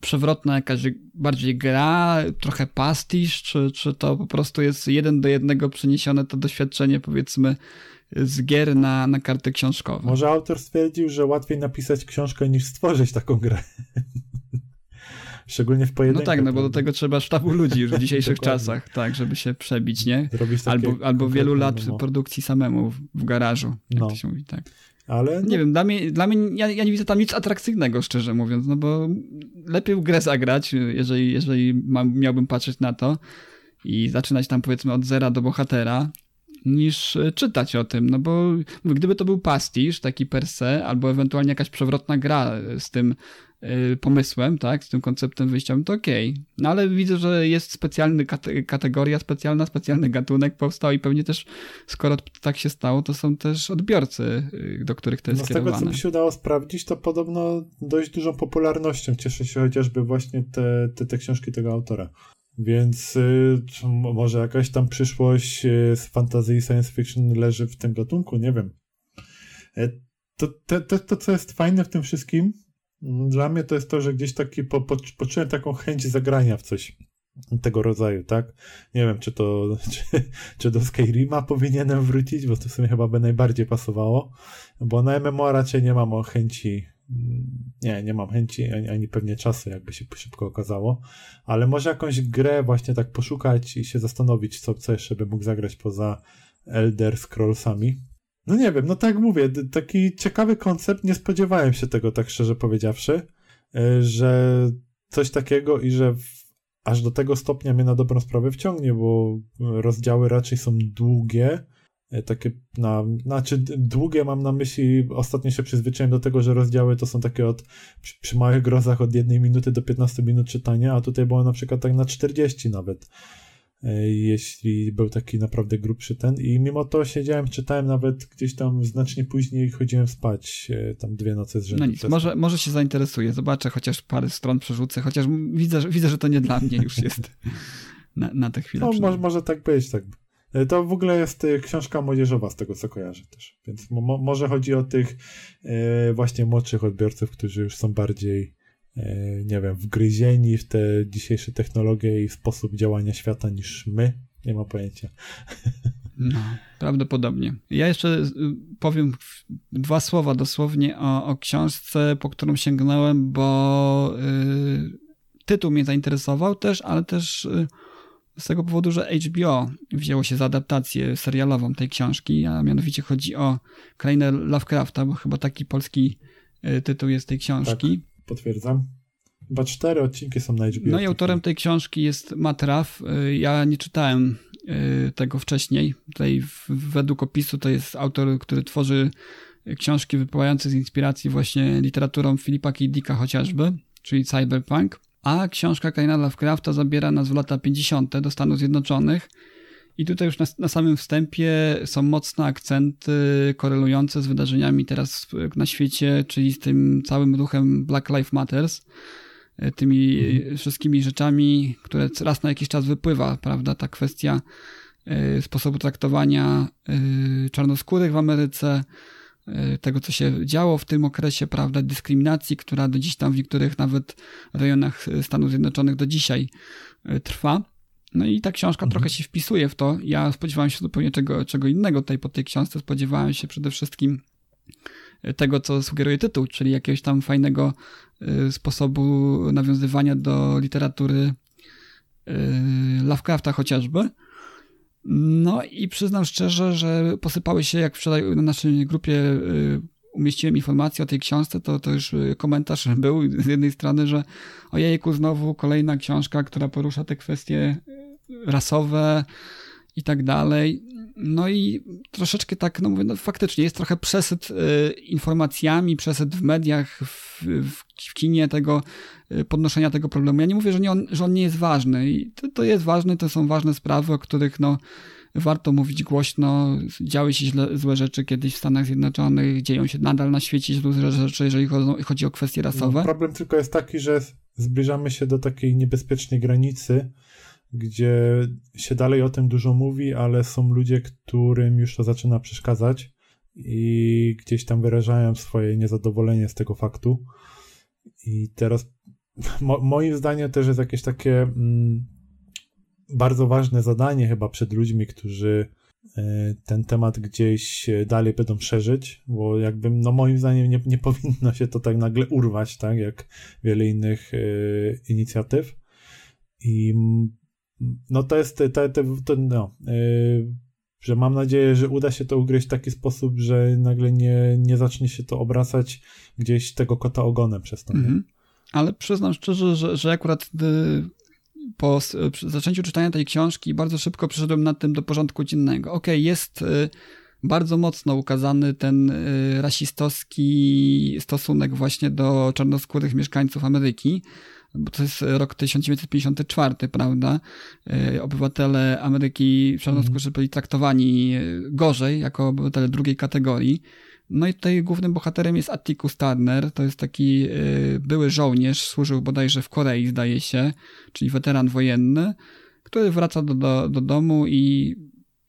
[SPEAKER 2] przewrotna jakaś bardziej gra, trochę pastisz, czy, czy to po prostu jest jeden do jednego przeniesione to doświadczenie, powiedzmy, z gier na, na karty książkowe.
[SPEAKER 3] Może autor stwierdził, że łatwiej napisać książkę niż stworzyć taką grę. Szczególnie w pojedynkę.
[SPEAKER 2] No tak, no bo do tego trzeba sztabu ludzi już w dzisiejszych czasach, tak, żeby się przebić, nie? Albo, albo wielu lat no. produkcji samemu w, w garażu, jak no. to się mówi, tak. Ale no... Nie wiem, dla mnie, dla mnie ja, ja, nie widzę tam nic atrakcyjnego, szczerze mówiąc, no bo lepiej w grę zagrać, jeżeli, jeżeli mam, miałbym patrzeć na to i zaczynać tam powiedzmy od zera do bohatera, niż e, czytać o tym, no bo gdyby to był pastisz taki per se, albo ewentualnie jakaś przewrotna gra z tym Y, pomysłem, tak, z tym konceptem wyjściowym, to okej. Okay. No ale widzę, że jest specjalny kate kategoria, specjalna, specjalny gatunek powstał i pewnie też, skoro tak się stało, to są też odbiorcy, do których to jest no z
[SPEAKER 3] tego, co mi się udało sprawdzić, to podobno dość dużą popularnością cieszy się chociażby właśnie te, te, te książki tego autora. Więc y, może jakaś tam przyszłość y, z fantasy i science fiction leży w tym gatunku, nie wiem. E, to, to, to, to, co jest fajne w tym wszystkim, dla mnie to jest to, że gdzieś taki po, po, poczułem taką chęć zagrania w coś tego rodzaju, tak? Nie wiem, czy to, czy, czy do Skyrima powinienem wrócić, bo to w sumie chyba by najbardziej pasowało, bo na MMO raczej nie mam chęci, nie, nie mam chęci, ani, ani pewnie czasu, jakby się szybko okazało, ale może jakąś grę właśnie tak poszukać i się zastanowić, co, co jeszcze bym mógł zagrać poza Elder Scrollsami. No nie wiem, no tak mówię, taki ciekawy koncept, nie spodziewałem się tego, tak szczerze powiedziawszy, e, że coś takiego i że aż do tego stopnia mnie na dobrą sprawę wciągnie, bo rozdziały raczej są długie, takie na, znaczy długie mam na myśli, ostatnio się przyzwyczaiłem do tego, że rozdziały to są takie od, przy, przy małych grozach od jednej minuty do 15 minut czytania, a tutaj było na przykład tak na 40 nawet. E, jeśli był taki naprawdę grubszy ten i mimo to siedziałem, czytałem nawet gdzieś tam znacznie później chodziłem spać e, tam dwie noce z rzędu.
[SPEAKER 2] No nic, może, może się zainteresuję, zobaczę, chociaż parę stron przerzucę, chociaż widzę, widzę że to nie dla mnie już jest na, na tę chwilę.
[SPEAKER 3] No może, może tak być, tak. E, to w ogóle jest książka młodzieżowa z tego, co kojarzę też, więc mo może chodzi o tych e, właśnie młodszych odbiorców, którzy już są bardziej E, nie wiem, wgryzieni w te dzisiejsze technologie i sposób działania świata niż my. Nie ma pojęcia.
[SPEAKER 2] No, prawdopodobnie. Ja jeszcze y, powiem dwa słowa dosłownie o, o książce, po którą sięgnąłem, bo y, tytuł mnie zainteresował też, ale też y, z tego powodu, że HBO wzięło się za adaptację serialową tej książki, a mianowicie chodzi o krainę Lovecrafta, bo chyba taki polski y, tytuł jest tej książki.
[SPEAKER 3] Tak potwierdzam. Chyba cztery odcinki są na HBO.
[SPEAKER 2] No i autorem tej książki jest Matt Ruff. Y, ja nie czytałem y, tego wcześniej. Tutaj według opisu to jest autor, który tworzy książki wypływające z inspiracji właśnie literaturą Filipa K. Dicka chociażby, czyli cyberpunk. A książka Kaina Lovecrafta zabiera nas w lata 50. do Stanów Zjednoczonych i tutaj już na, na, samym wstępie są mocne akcenty korelujące z wydarzeniami teraz na świecie, czyli z tym całym ruchem Black Lives Matters, e, tymi mhm. wszystkimi rzeczami, które raz na jakiś czas wypływa, prawda, ta kwestia y, sposobu traktowania y, czarnoskórych w Ameryce, tego, co się działo w tym okresie, prawda, dyskryminacji, która do dziś tam w niektórych nawet rejonach Stanów Zjednoczonych do dzisiaj trwa. No i ta książka mhm. trochę się wpisuje w to. Ja spodziewałem się zupełnie czego, czego innego tutaj po tej książce. Spodziewałem się przede wszystkim tego, co sugeruje tytuł, czyli jakiegoś tam fajnego y, sposobu nawiązywania do literatury y, Lovecrafta chociażby. No i przyznam szczerze, że posypały się, jak wczoraj na naszej grupie y, umieściłem informację o tej książce, to, to już komentarz był z jednej strony, że ojejku, znowu kolejna książka, która porusza te kwestie rasowe i tak dalej. No i troszeczkę tak, no mówię, no faktycznie jest trochę przesyt y, informacjami, przesyt w mediach, w, w, kinie tego, y, podnoszenia tego problemu. Ja nie mówię, że, nie on, że on nie jest ważny. I to, to jest ważny, to są ważne sprawy, o których no, warto mówić głośno. Działy się źle, złe rzeczy kiedyś w Stanach Zjednoczonych, dzieją się nadal na świecie złe rzeczy, jeżeli chodzi o kwestie rasowe.
[SPEAKER 3] No, problem tylko jest taki, że zbliżamy się do takiej niebezpiecznej granicy, gdzie się dalej o tym dużo mówi, ale są ludzie, którym już to zaczyna przeszkadzać i gdzieś tam wyrażają swoje niezadowolenie z tego faktu. I teraz mo moim zdaniem też jest jakieś takie mm, bardzo ważne zadanie chyba przed ludźmi, którzy y, ten temat gdzieś dalej będą szerzyć, bo jakby, no moim zdaniem nie, nie powinno się to tak nagle urwać, tak, jak wiele innych y, inicjatyw. I no to jest, no, że mam nadzieję, że uda się to ugryźć w taki sposób, że nagle nie, nie zacznie się to obracać gdzieś tego kota ogonem przez to. Mm -hmm.
[SPEAKER 2] Ale przyznam szczerze, że, że akurat y, po zaczęciu czytania tej książki bardzo szybko przeszedłem nad tym do porządku dziennego. Okej, okay, jest y, bardzo mocno ukazany ten rasistowski stosunek właśnie do czarnoskórych mieszkańców Ameryki, bo to jest rok 1954, prawda? Obywatele Ameryki czarnoskórzy byli traktowani gorzej, jako obywatele drugiej kategorii. No i tutaj głównym bohaterem jest Atticus Turner, to jest taki e, były żołnierz, służył bodajże w Korei, zdaje się, czyli weteran wojenny, który wraca do, do, do domu i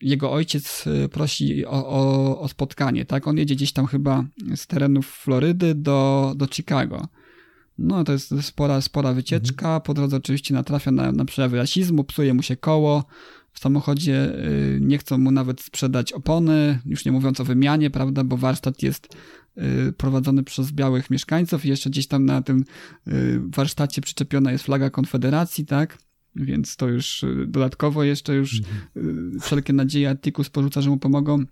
[SPEAKER 2] jego ojciec prosi o, o, o, spotkanie, tak? On jedzie gdzieś tam chyba z terenów Florydy do, do Chicago. No to jest spora, spora wycieczka. Mhm. Po drodze oczywiście natrafia na, na przejawy rasizmu, psuje mu się koło. W samochodzie y, nie chcą mu nawet sprzedać opony, już nie mówiąc o wymianie, prawda, bo warsztat jest y, prowadzony przez białych mieszkańców i jeszcze gdzieś tam na tym y, warsztacie przyczepiona jest flaga Konfederacji, tak? Więc to już dodatkowo jeszcze już mhm. wszelkie nadzieje Atticus porzuca, że mu pomogą.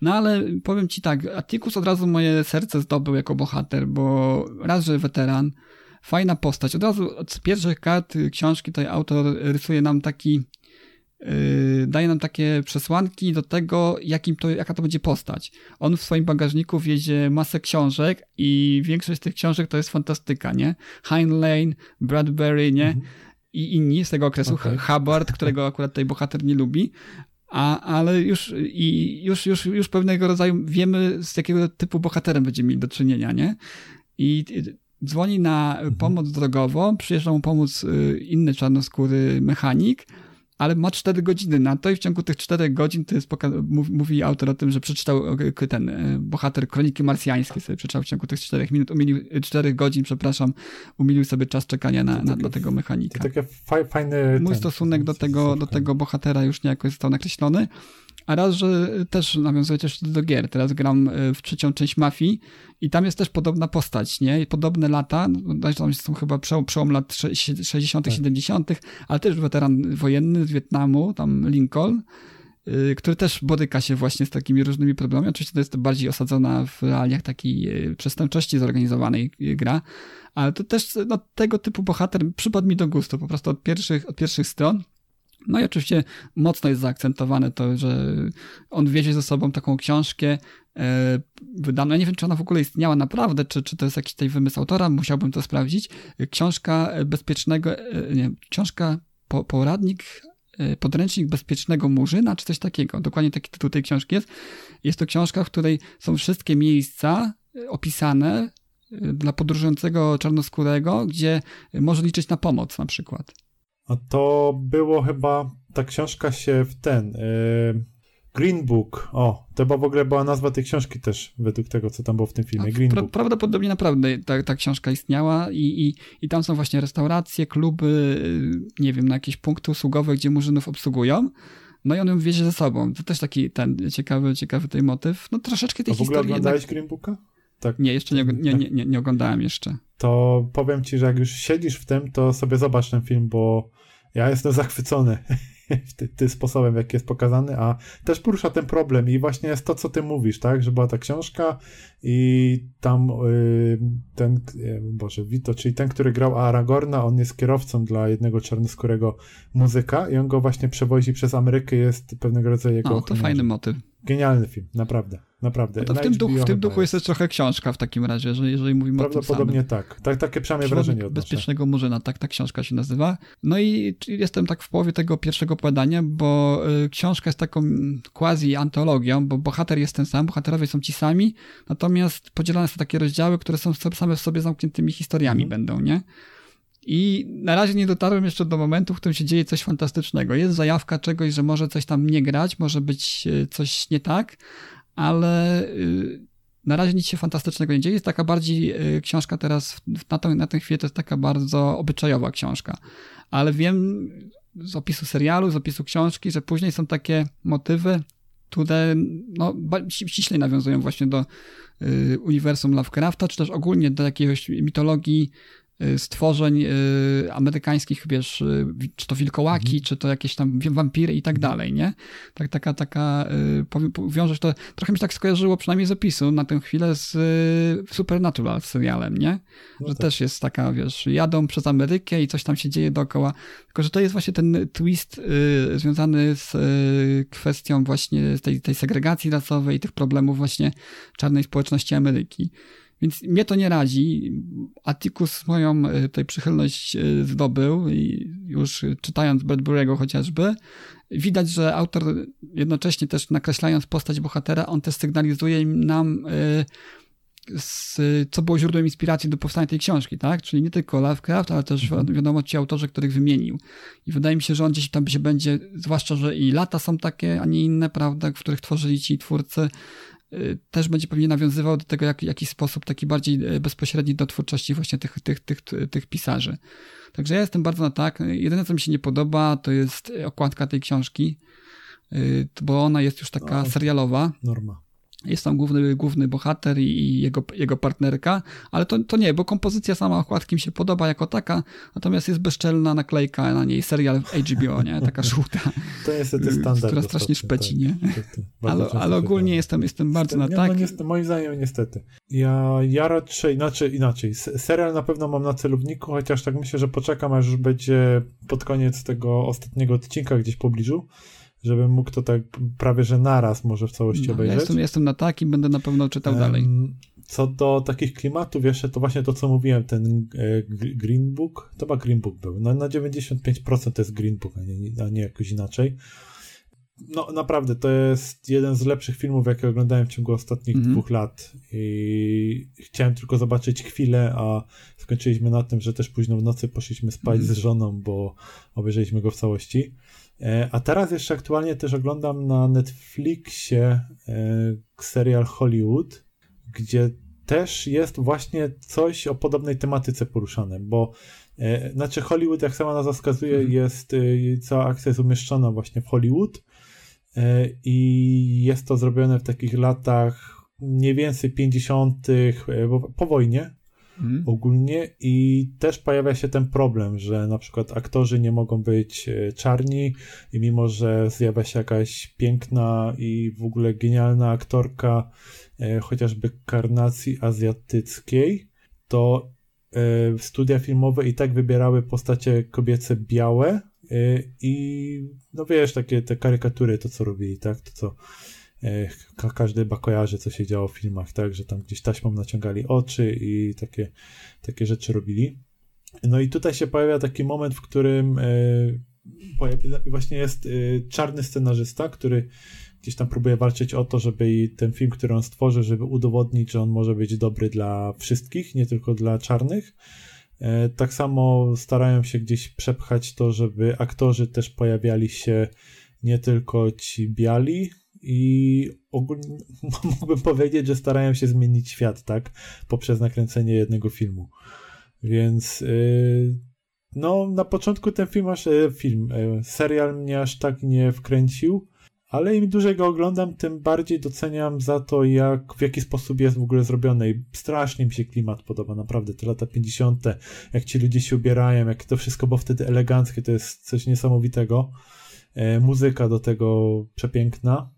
[SPEAKER 2] No ale powiem ci tak, Atticus od razu moje serce zdobył jako bohater, bo raz, że weteran, fajna postać. Od razu od pierwszych kart książki tutaj autor rysuje nam taki daje nam takie przesłanki do tego, jakim to, jaka to będzie postać. On w swoim bagażniku wiezie masę książek i większość z tych książek to jest fantastyka, nie? Heinlein, Bradbury, nie? Mhm. I inni z tego okresu, okay. Hubbard, którego akurat tutaj bohater nie lubi, a, ale już, i już, już, już pewnego rodzaju wiemy, z jakiego typu bohaterem będziemy mieli do czynienia, nie? I dzwoni na mhm. pomoc drogową, przyjeżdża mu pomóc y, inny czarnoskóry mechanik, ale ma 4 godziny na to i w ciągu tych 4 godzin to jest mówi autor o tym, że przeczytał ten e, bohater Kroniki Marsjańskie sobie przeczytał w ciągu tych 4 minut, umilił, 4 godzin, przepraszam, umilił sobie czas czekania na, na, na tego mechanika.
[SPEAKER 3] To takie fajne...
[SPEAKER 2] Mój stosunek do tego, do tego bohatera już niejako został nakreślony. A raz, że też nawiązuję też do gier. Teraz gram e, w trzecią część Mafii i tam jest też podobna postać, nie? Podobne lata, no, tam są chyba przełom, przełom lat 60., tak. 70., ale też weteran wojenny z Wietnamu, tam Lincoln, y, który też boryka się właśnie z takimi różnymi problemami. Oczywiście to jest bardziej osadzona w realiach takiej y, przestępczości zorganizowanej y, gra, ale to też no, tego typu bohater przypadł mi do gustu, po prostu od pierwszych, od pierwszych stron. No i oczywiście mocno jest zaakcentowane to, że on wiezie ze sobą taką książkę e, wydaną. Ja nie wiem, czy ona w ogóle istniała naprawdę, czy, czy to jest jakiś tutaj wymysł autora, musiałbym to sprawdzić. Książka bezpiecznego, e, nie, książka po, poradnik e, podręcznik bezpiecznego murzyna, czy coś takiego. Dokładnie taki tytuł tej książki jest. Jest to książka, w której są wszystkie miejsca opisane dla podróżującego czarnoskórego, gdzie może liczyć na pomoc na przykład.
[SPEAKER 3] A to było chyba, ta książka się w ten, yy, Green Book, o, to chyba w ogóle była nazwa tej książki też, według tego, co tam było w tym filmie, Green pra, Book.
[SPEAKER 2] Prawdopodobnie naprawdę ta, ta książka istniała i, i, i tam są właśnie restauracje, kluby, y, nie wiem, na jakieś punkty usługowe, gdzie murzynów obsługują. No i on ją wiezie ze sobą. To też taki ten ciekawy, ciekawy tej motyw. No troszeczkę tej
[SPEAKER 3] A w
[SPEAKER 2] ogóle
[SPEAKER 3] historii. oglądałeś jednak... Green Booka?
[SPEAKER 2] Tak. Nie, jeszcze nie, nie, nie, nie, nie oglądałem jeszcze.
[SPEAKER 3] To powiem ci, że jak już siedzisz w tym, to sobie zobacz ten film, bo ja jestem zachwycony ty, ty sposobem, jaki jest pokazany, a też porusza ten problem i właśnie jest to, co ty mówisz, tak, że była ta książka i tam yy, ten, yy, Boże, Vito, czyli ten, który grał Aragorna, on jest kierowcą dla jednego czarnoskórego muzyka i on go właśnie przewozi przez Amerykę, jest pewnego rodzaju jego...
[SPEAKER 2] O, to fajny motyw.
[SPEAKER 3] Genialny film, naprawdę. Naprawdę.
[SPEAKER 2] No w tym, duchu, w tym duchu jest też trochę książka w takim razie, że jeżeli mówimy o tym
[SPEAKER 3] Prawdopodobnie tak. tak. Takie przynajmniej
[SPEAKER 2] Przewodnik
[SPEAKER 3] wrażenie odnoszę.
[SPEAKER 2] Bezpiecznego Murzyna, tak ta książka się nazywa. No i jestem tak w połowie tego pierwszego opowiadania, bo y, książka jest taką quasi-antologią, bo bohater jest ten sam, bohaterowie są ci sami, natomiast podzielane są takie rozdziały, które są same w sobie zamkniętymi historiami
[SPEAKER 3] Mhm.
[SPEAKER 2] będą, nie? I na razie nie dotarłem jeszcze do momentu, w którym się dzieje coś fantastycznego. Jest zajawka czegoś, że może coś tam nie grać, może być y, coś nie tak, ale y, na razie nic się fantastycznego nie dzieje. Jest taka bardziej y, książka teraz, na, tą, na tę chwilę to jest taka bardzo obyczajowa książka. Ale wiem z opisu serialu, z opisu książki, że później są takie motywy, które no, ba- ści- ściślej nawiązują właśnie do y, uniwersum Lovecrafta, czy też ogólnie do jakiegoś mitologii stworzeń y, amerykańskich, wiesz, y, czy to wilkołaki, czy to jakieś tam wampiry i tak dalej, nie? Tak, taka, taka, y, powiem, wiąże się to, trochę mi się tak skojarzyło, przynajmniej z opisu na tę chwilę z y, Supernatural serialem, nie?
[SPEAKER 3] No
[SPEAKER 2] że
[SPEAKER 3] tak.
[SPEAKER 2] też jest taka, wiesz, jadą przez Amerykę i coś tam się dzieje dookoła. Tylko, że to jest właśnie ten twist y, związany z y, kwestią właśnie tej, tej segregacji rasowej i tych problemów właśnie czarnej społeczności Ameryki. Więc mnie to nie radzi. Atticus moją y, tutaj przychylność y, zdobył i już czytając Bradbury'ego chociażby, widać, że autor jednocześnie też nakreślając postać bohatera, on też sygnalizuje nam y, z, co było źródłem inspiracji do powstania tej książki, tak? Czyli nie tylko Lovecraft, ale też wi- wiadomo ci autorzy, których wymienił. I wydaje mi się, że on gdzieś tam się będzie, zwłaszcza, że i lata są takie, a nie inne, prawda, w których tworzyli ci twórcy, też będzie pewnie nawiązywał do tego jak, jakiś sposób taki bardziej y, bezpośredni do twórczości właśnie tych, tych, tych, tych pisarzy. Także ja jestem bardzo na tak. Jedyne, co mi się nie podoba, to jest okładka tej książki, y, bo ona jest już taka
[SPEAKER 3] No.
[SPEAKER 2] serialowa.
[SPEAKER 3] Norma.
[SPEAKER 2] Jest tam główny, główny bohater i jego, jego partnerka, ale to, to nie, bo kompozycja sama okładki mi się podoba jako taka, natomiast jest bezczelna naklejka na niej, serial HBO, nie? Taka żółta,
[SPEAKER 3] To niestety
[SPEAKER 2] y,
[SPEAKER 3] standard.
[SPEAKER 2] która strasznie szpeci,
[SPEAKER 3] tak.
[SPEAKER 2] nie? Ale, ale ogólnie
[SPEAKER 3] zdarza.
[SPEAKER 2] jestem, jestem bardzo na
[SPEAKER 3] nie,
[SPEAKER 2] tak.
[SPEAKER 3] No, niestety, moim zdaniem niestety. Ja, ja raczej, inaczej, inaczej. S- Serial na pewno mam na celowniku, chociaż tak myślę, że poczekam, aż już będzie pod koniec tego ostatniego odcinka gdzieś w pobliżu, żebym mógł to tak prawie, że naraz może w całości
[SPEAKER 2] No, ja
[SPEAKER 3] obejrzeć.
[SPEAKER 2] jestem, jestem na tak i będę na pewno czytał dalej.
[SPEAKER 3] Em, Co do takich klimatów, jeszcze to właśnie to, co mówiłem, ten e, Gr- Green Book, to chyba Green Book był. No, na 95% to jest Green Book, a nie, a nie jakoś inaczej. No naprawdę, to jest jeden z lepszych filmów, jakie oglądałem w ciągu ostatnich
[SPEAKER 2] Mhm.
[SPEAKER 3] dwóch lat. I chciałem tylko zobaczyć chwilę, a skończyliśmy na tym, że też późno w nocy poszliśmy spać
[SPEAKER 2] Mhm.
[SPEAKER 3] z żoną, bo obejrzeliśmy go w całości. E, A teraz jeszcze aktualnie też oglądam na Netflixie e, serial Hollywood, gdzie też jest właśnie coś o podobnej tematyce poruszane, bo e, znaczy Hollywood, jak sama nazwa wskazuje,
[SPEAKER 2] Mhm.
[SPEAKER 3] jest, cała akcja jest umieszczona właśnie w Hollywood i jest to zrobione w takich latach mniej więcej 50., e, bo- po wojnie,
[SPEAKER 2] Mhm.
[SPEAKER 3] ogólnie i też pojawia się ten problem, że na przykład aktorzy nie mogą być e, czarni i mimo, że zjawia się jakaś piękna i w ogóle genialna aktorka e, chociażby karnacji azjatyckiej, to e, studia filmowe i tak wybierały postacie kobiece białe e, i no wiesz, takie te karykatury, to co robili, tak, to co ka- każdy chyba kojarzy, co się działo w filmach, tak, że tam gdzieś taśmą naciągali oczy i takie, takie rzeczy robili. No i tutaj się pojawia taki moment, w którym e, właśnie jest e, czarny scenarzysta, który gdzieś tam próbuje walczyć o to, żeby ten film, który on stworzy, żeby udowodnić, że on może być dobry dla wszystkich, nie tylko dla czarnych. E, Tak samo starają się gdzieś przepchać to, żeby aktorzy też pojawiali się nie tylko ci biali i ogólnie mógłbym powiedzieć, że starają się zmienić świat, tak? Poprzez nakręcenie jednego filmu. Więc yy, no na początku ten film aż e, film, e, serial mnie aż tak nie wkręcił, ale im dłużej go oglądam, tym bardziej doceniam za to, jak w jaki sposób jest w ogóle zrobione i strasznie mi się klimat podoba, naprawdę, te lata 50., jak ci ludzie się ubierają, jak to wszystko było wtedy eleganckie, to jest coś niesamowitego. E, muzyka do tego przepiękna.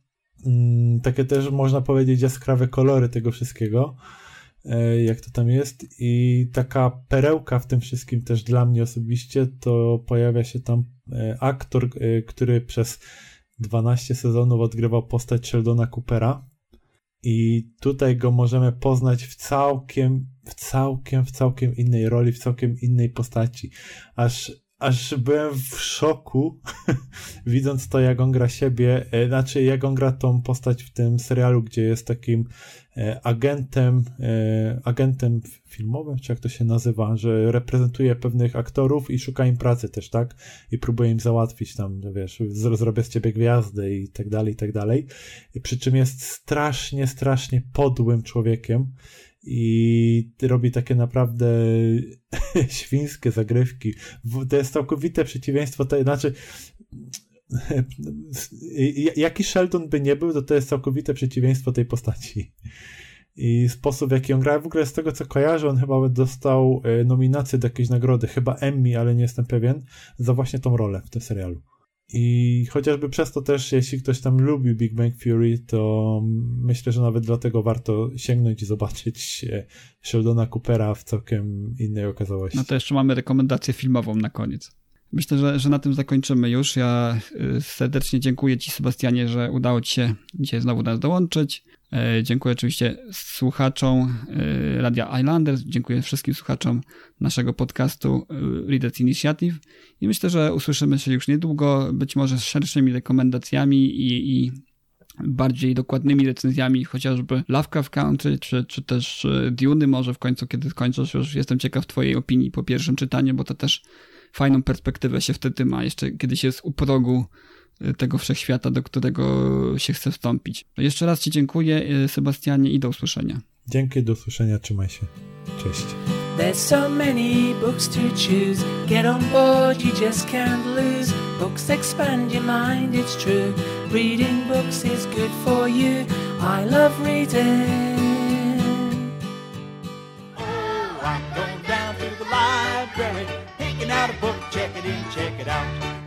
[SPEAKER 3] Mm, takie też można powiedzieć jaskrawe kolory tego wszystkiego, e, jak to tam jest. I taka perełka w tym wszystkim też dla mnie osobiście, to pojawia się tam e, aktor, e, który przez 12 sezonów odgrywał postać Sheldona Coopera i tutaj go możemy poznać w całkiem, w całkiem, w całkiem innej roli, w całkiem innej postaci. Aż aż byłem w szoku, widząc to, jak on gra siebie, e, znaczy jak on gra tą postać w tym serialu, gdzie jest takim e, agentem, e, agentem filmowym, czy jak to się nazywa, że reprezentuje pewnych aktorów i szuka im pracy też, tak? I próbuje im załatwić tam, wiesz, zrobię z ciebie gwiazdę i tak dalej, i tak dalej. Przy czym jest strasznie, strasznie podłym człowiekiem i robi takie naprawdę świńskie zagrywki. To jest całkowite przeciwieństwo, to znaczy jaki Sheldon by nie był, to to jest całkowite przeciwieństwo tej postaci. I sposób, w jaki on gra, w ogóle z tego co kojarzę, on chyba dostał e, nominację do jakiejś nagrody, chyba Emmy, ale nie jestem pewien, za właśnie tą rolę w tym serialu. I chociażby przez to też, jeśli ktoś tam lubi Big Bang Fury, to myślę, że nawet dlatego warto sięgnąć i zobaczyć Sheldona Coopera w całkiem innej okazałości.
[SPEAKER 2] No to jeszcze mamy rekomendację filmową na koniec. Myślę, że, że na tym zakończymy już. Ja y, serdecznie dziękuję Ci, Sebastianie, że udało Ci się dzisiaj znowu nas dołączyć. E, dziękuję oczywiście słuchaczom e, Radia Islanders, dziękuję wszystkim słuchaczom naszego podcastu e, Readers Initiative i myślę, że usłyszymy się już niedługo, być może z szerszymi rekomendacjami i, i bardziej dokładnymi recenzjami, chociażby Lovecraft Country, czy, czy też Dune może w końcu, kiedy skończysz, już jestem ciekaw twojej opinii po pierwszym czytaniu, bo to też fajną perspektywę się wtedy ma, jeszcze kiedy się jest u progu tego wszechświata, do którego się chce wstąpić. Jeszcze raz Ci dziękuję, e, Sebastianie, i do usłyszenia.
[SPEAKER 3] Dzięki, do usłyszenia, trzymaj się. Cześć.
[SPEAKER 4] There's so many books to choose. Get on board, you just can't lose. Books expand your mind, it's true. Reading books is good for you. I love reading.
[SPEAKER 5] Oh, I'm going down to the library, picking out a book, check it in, check it out.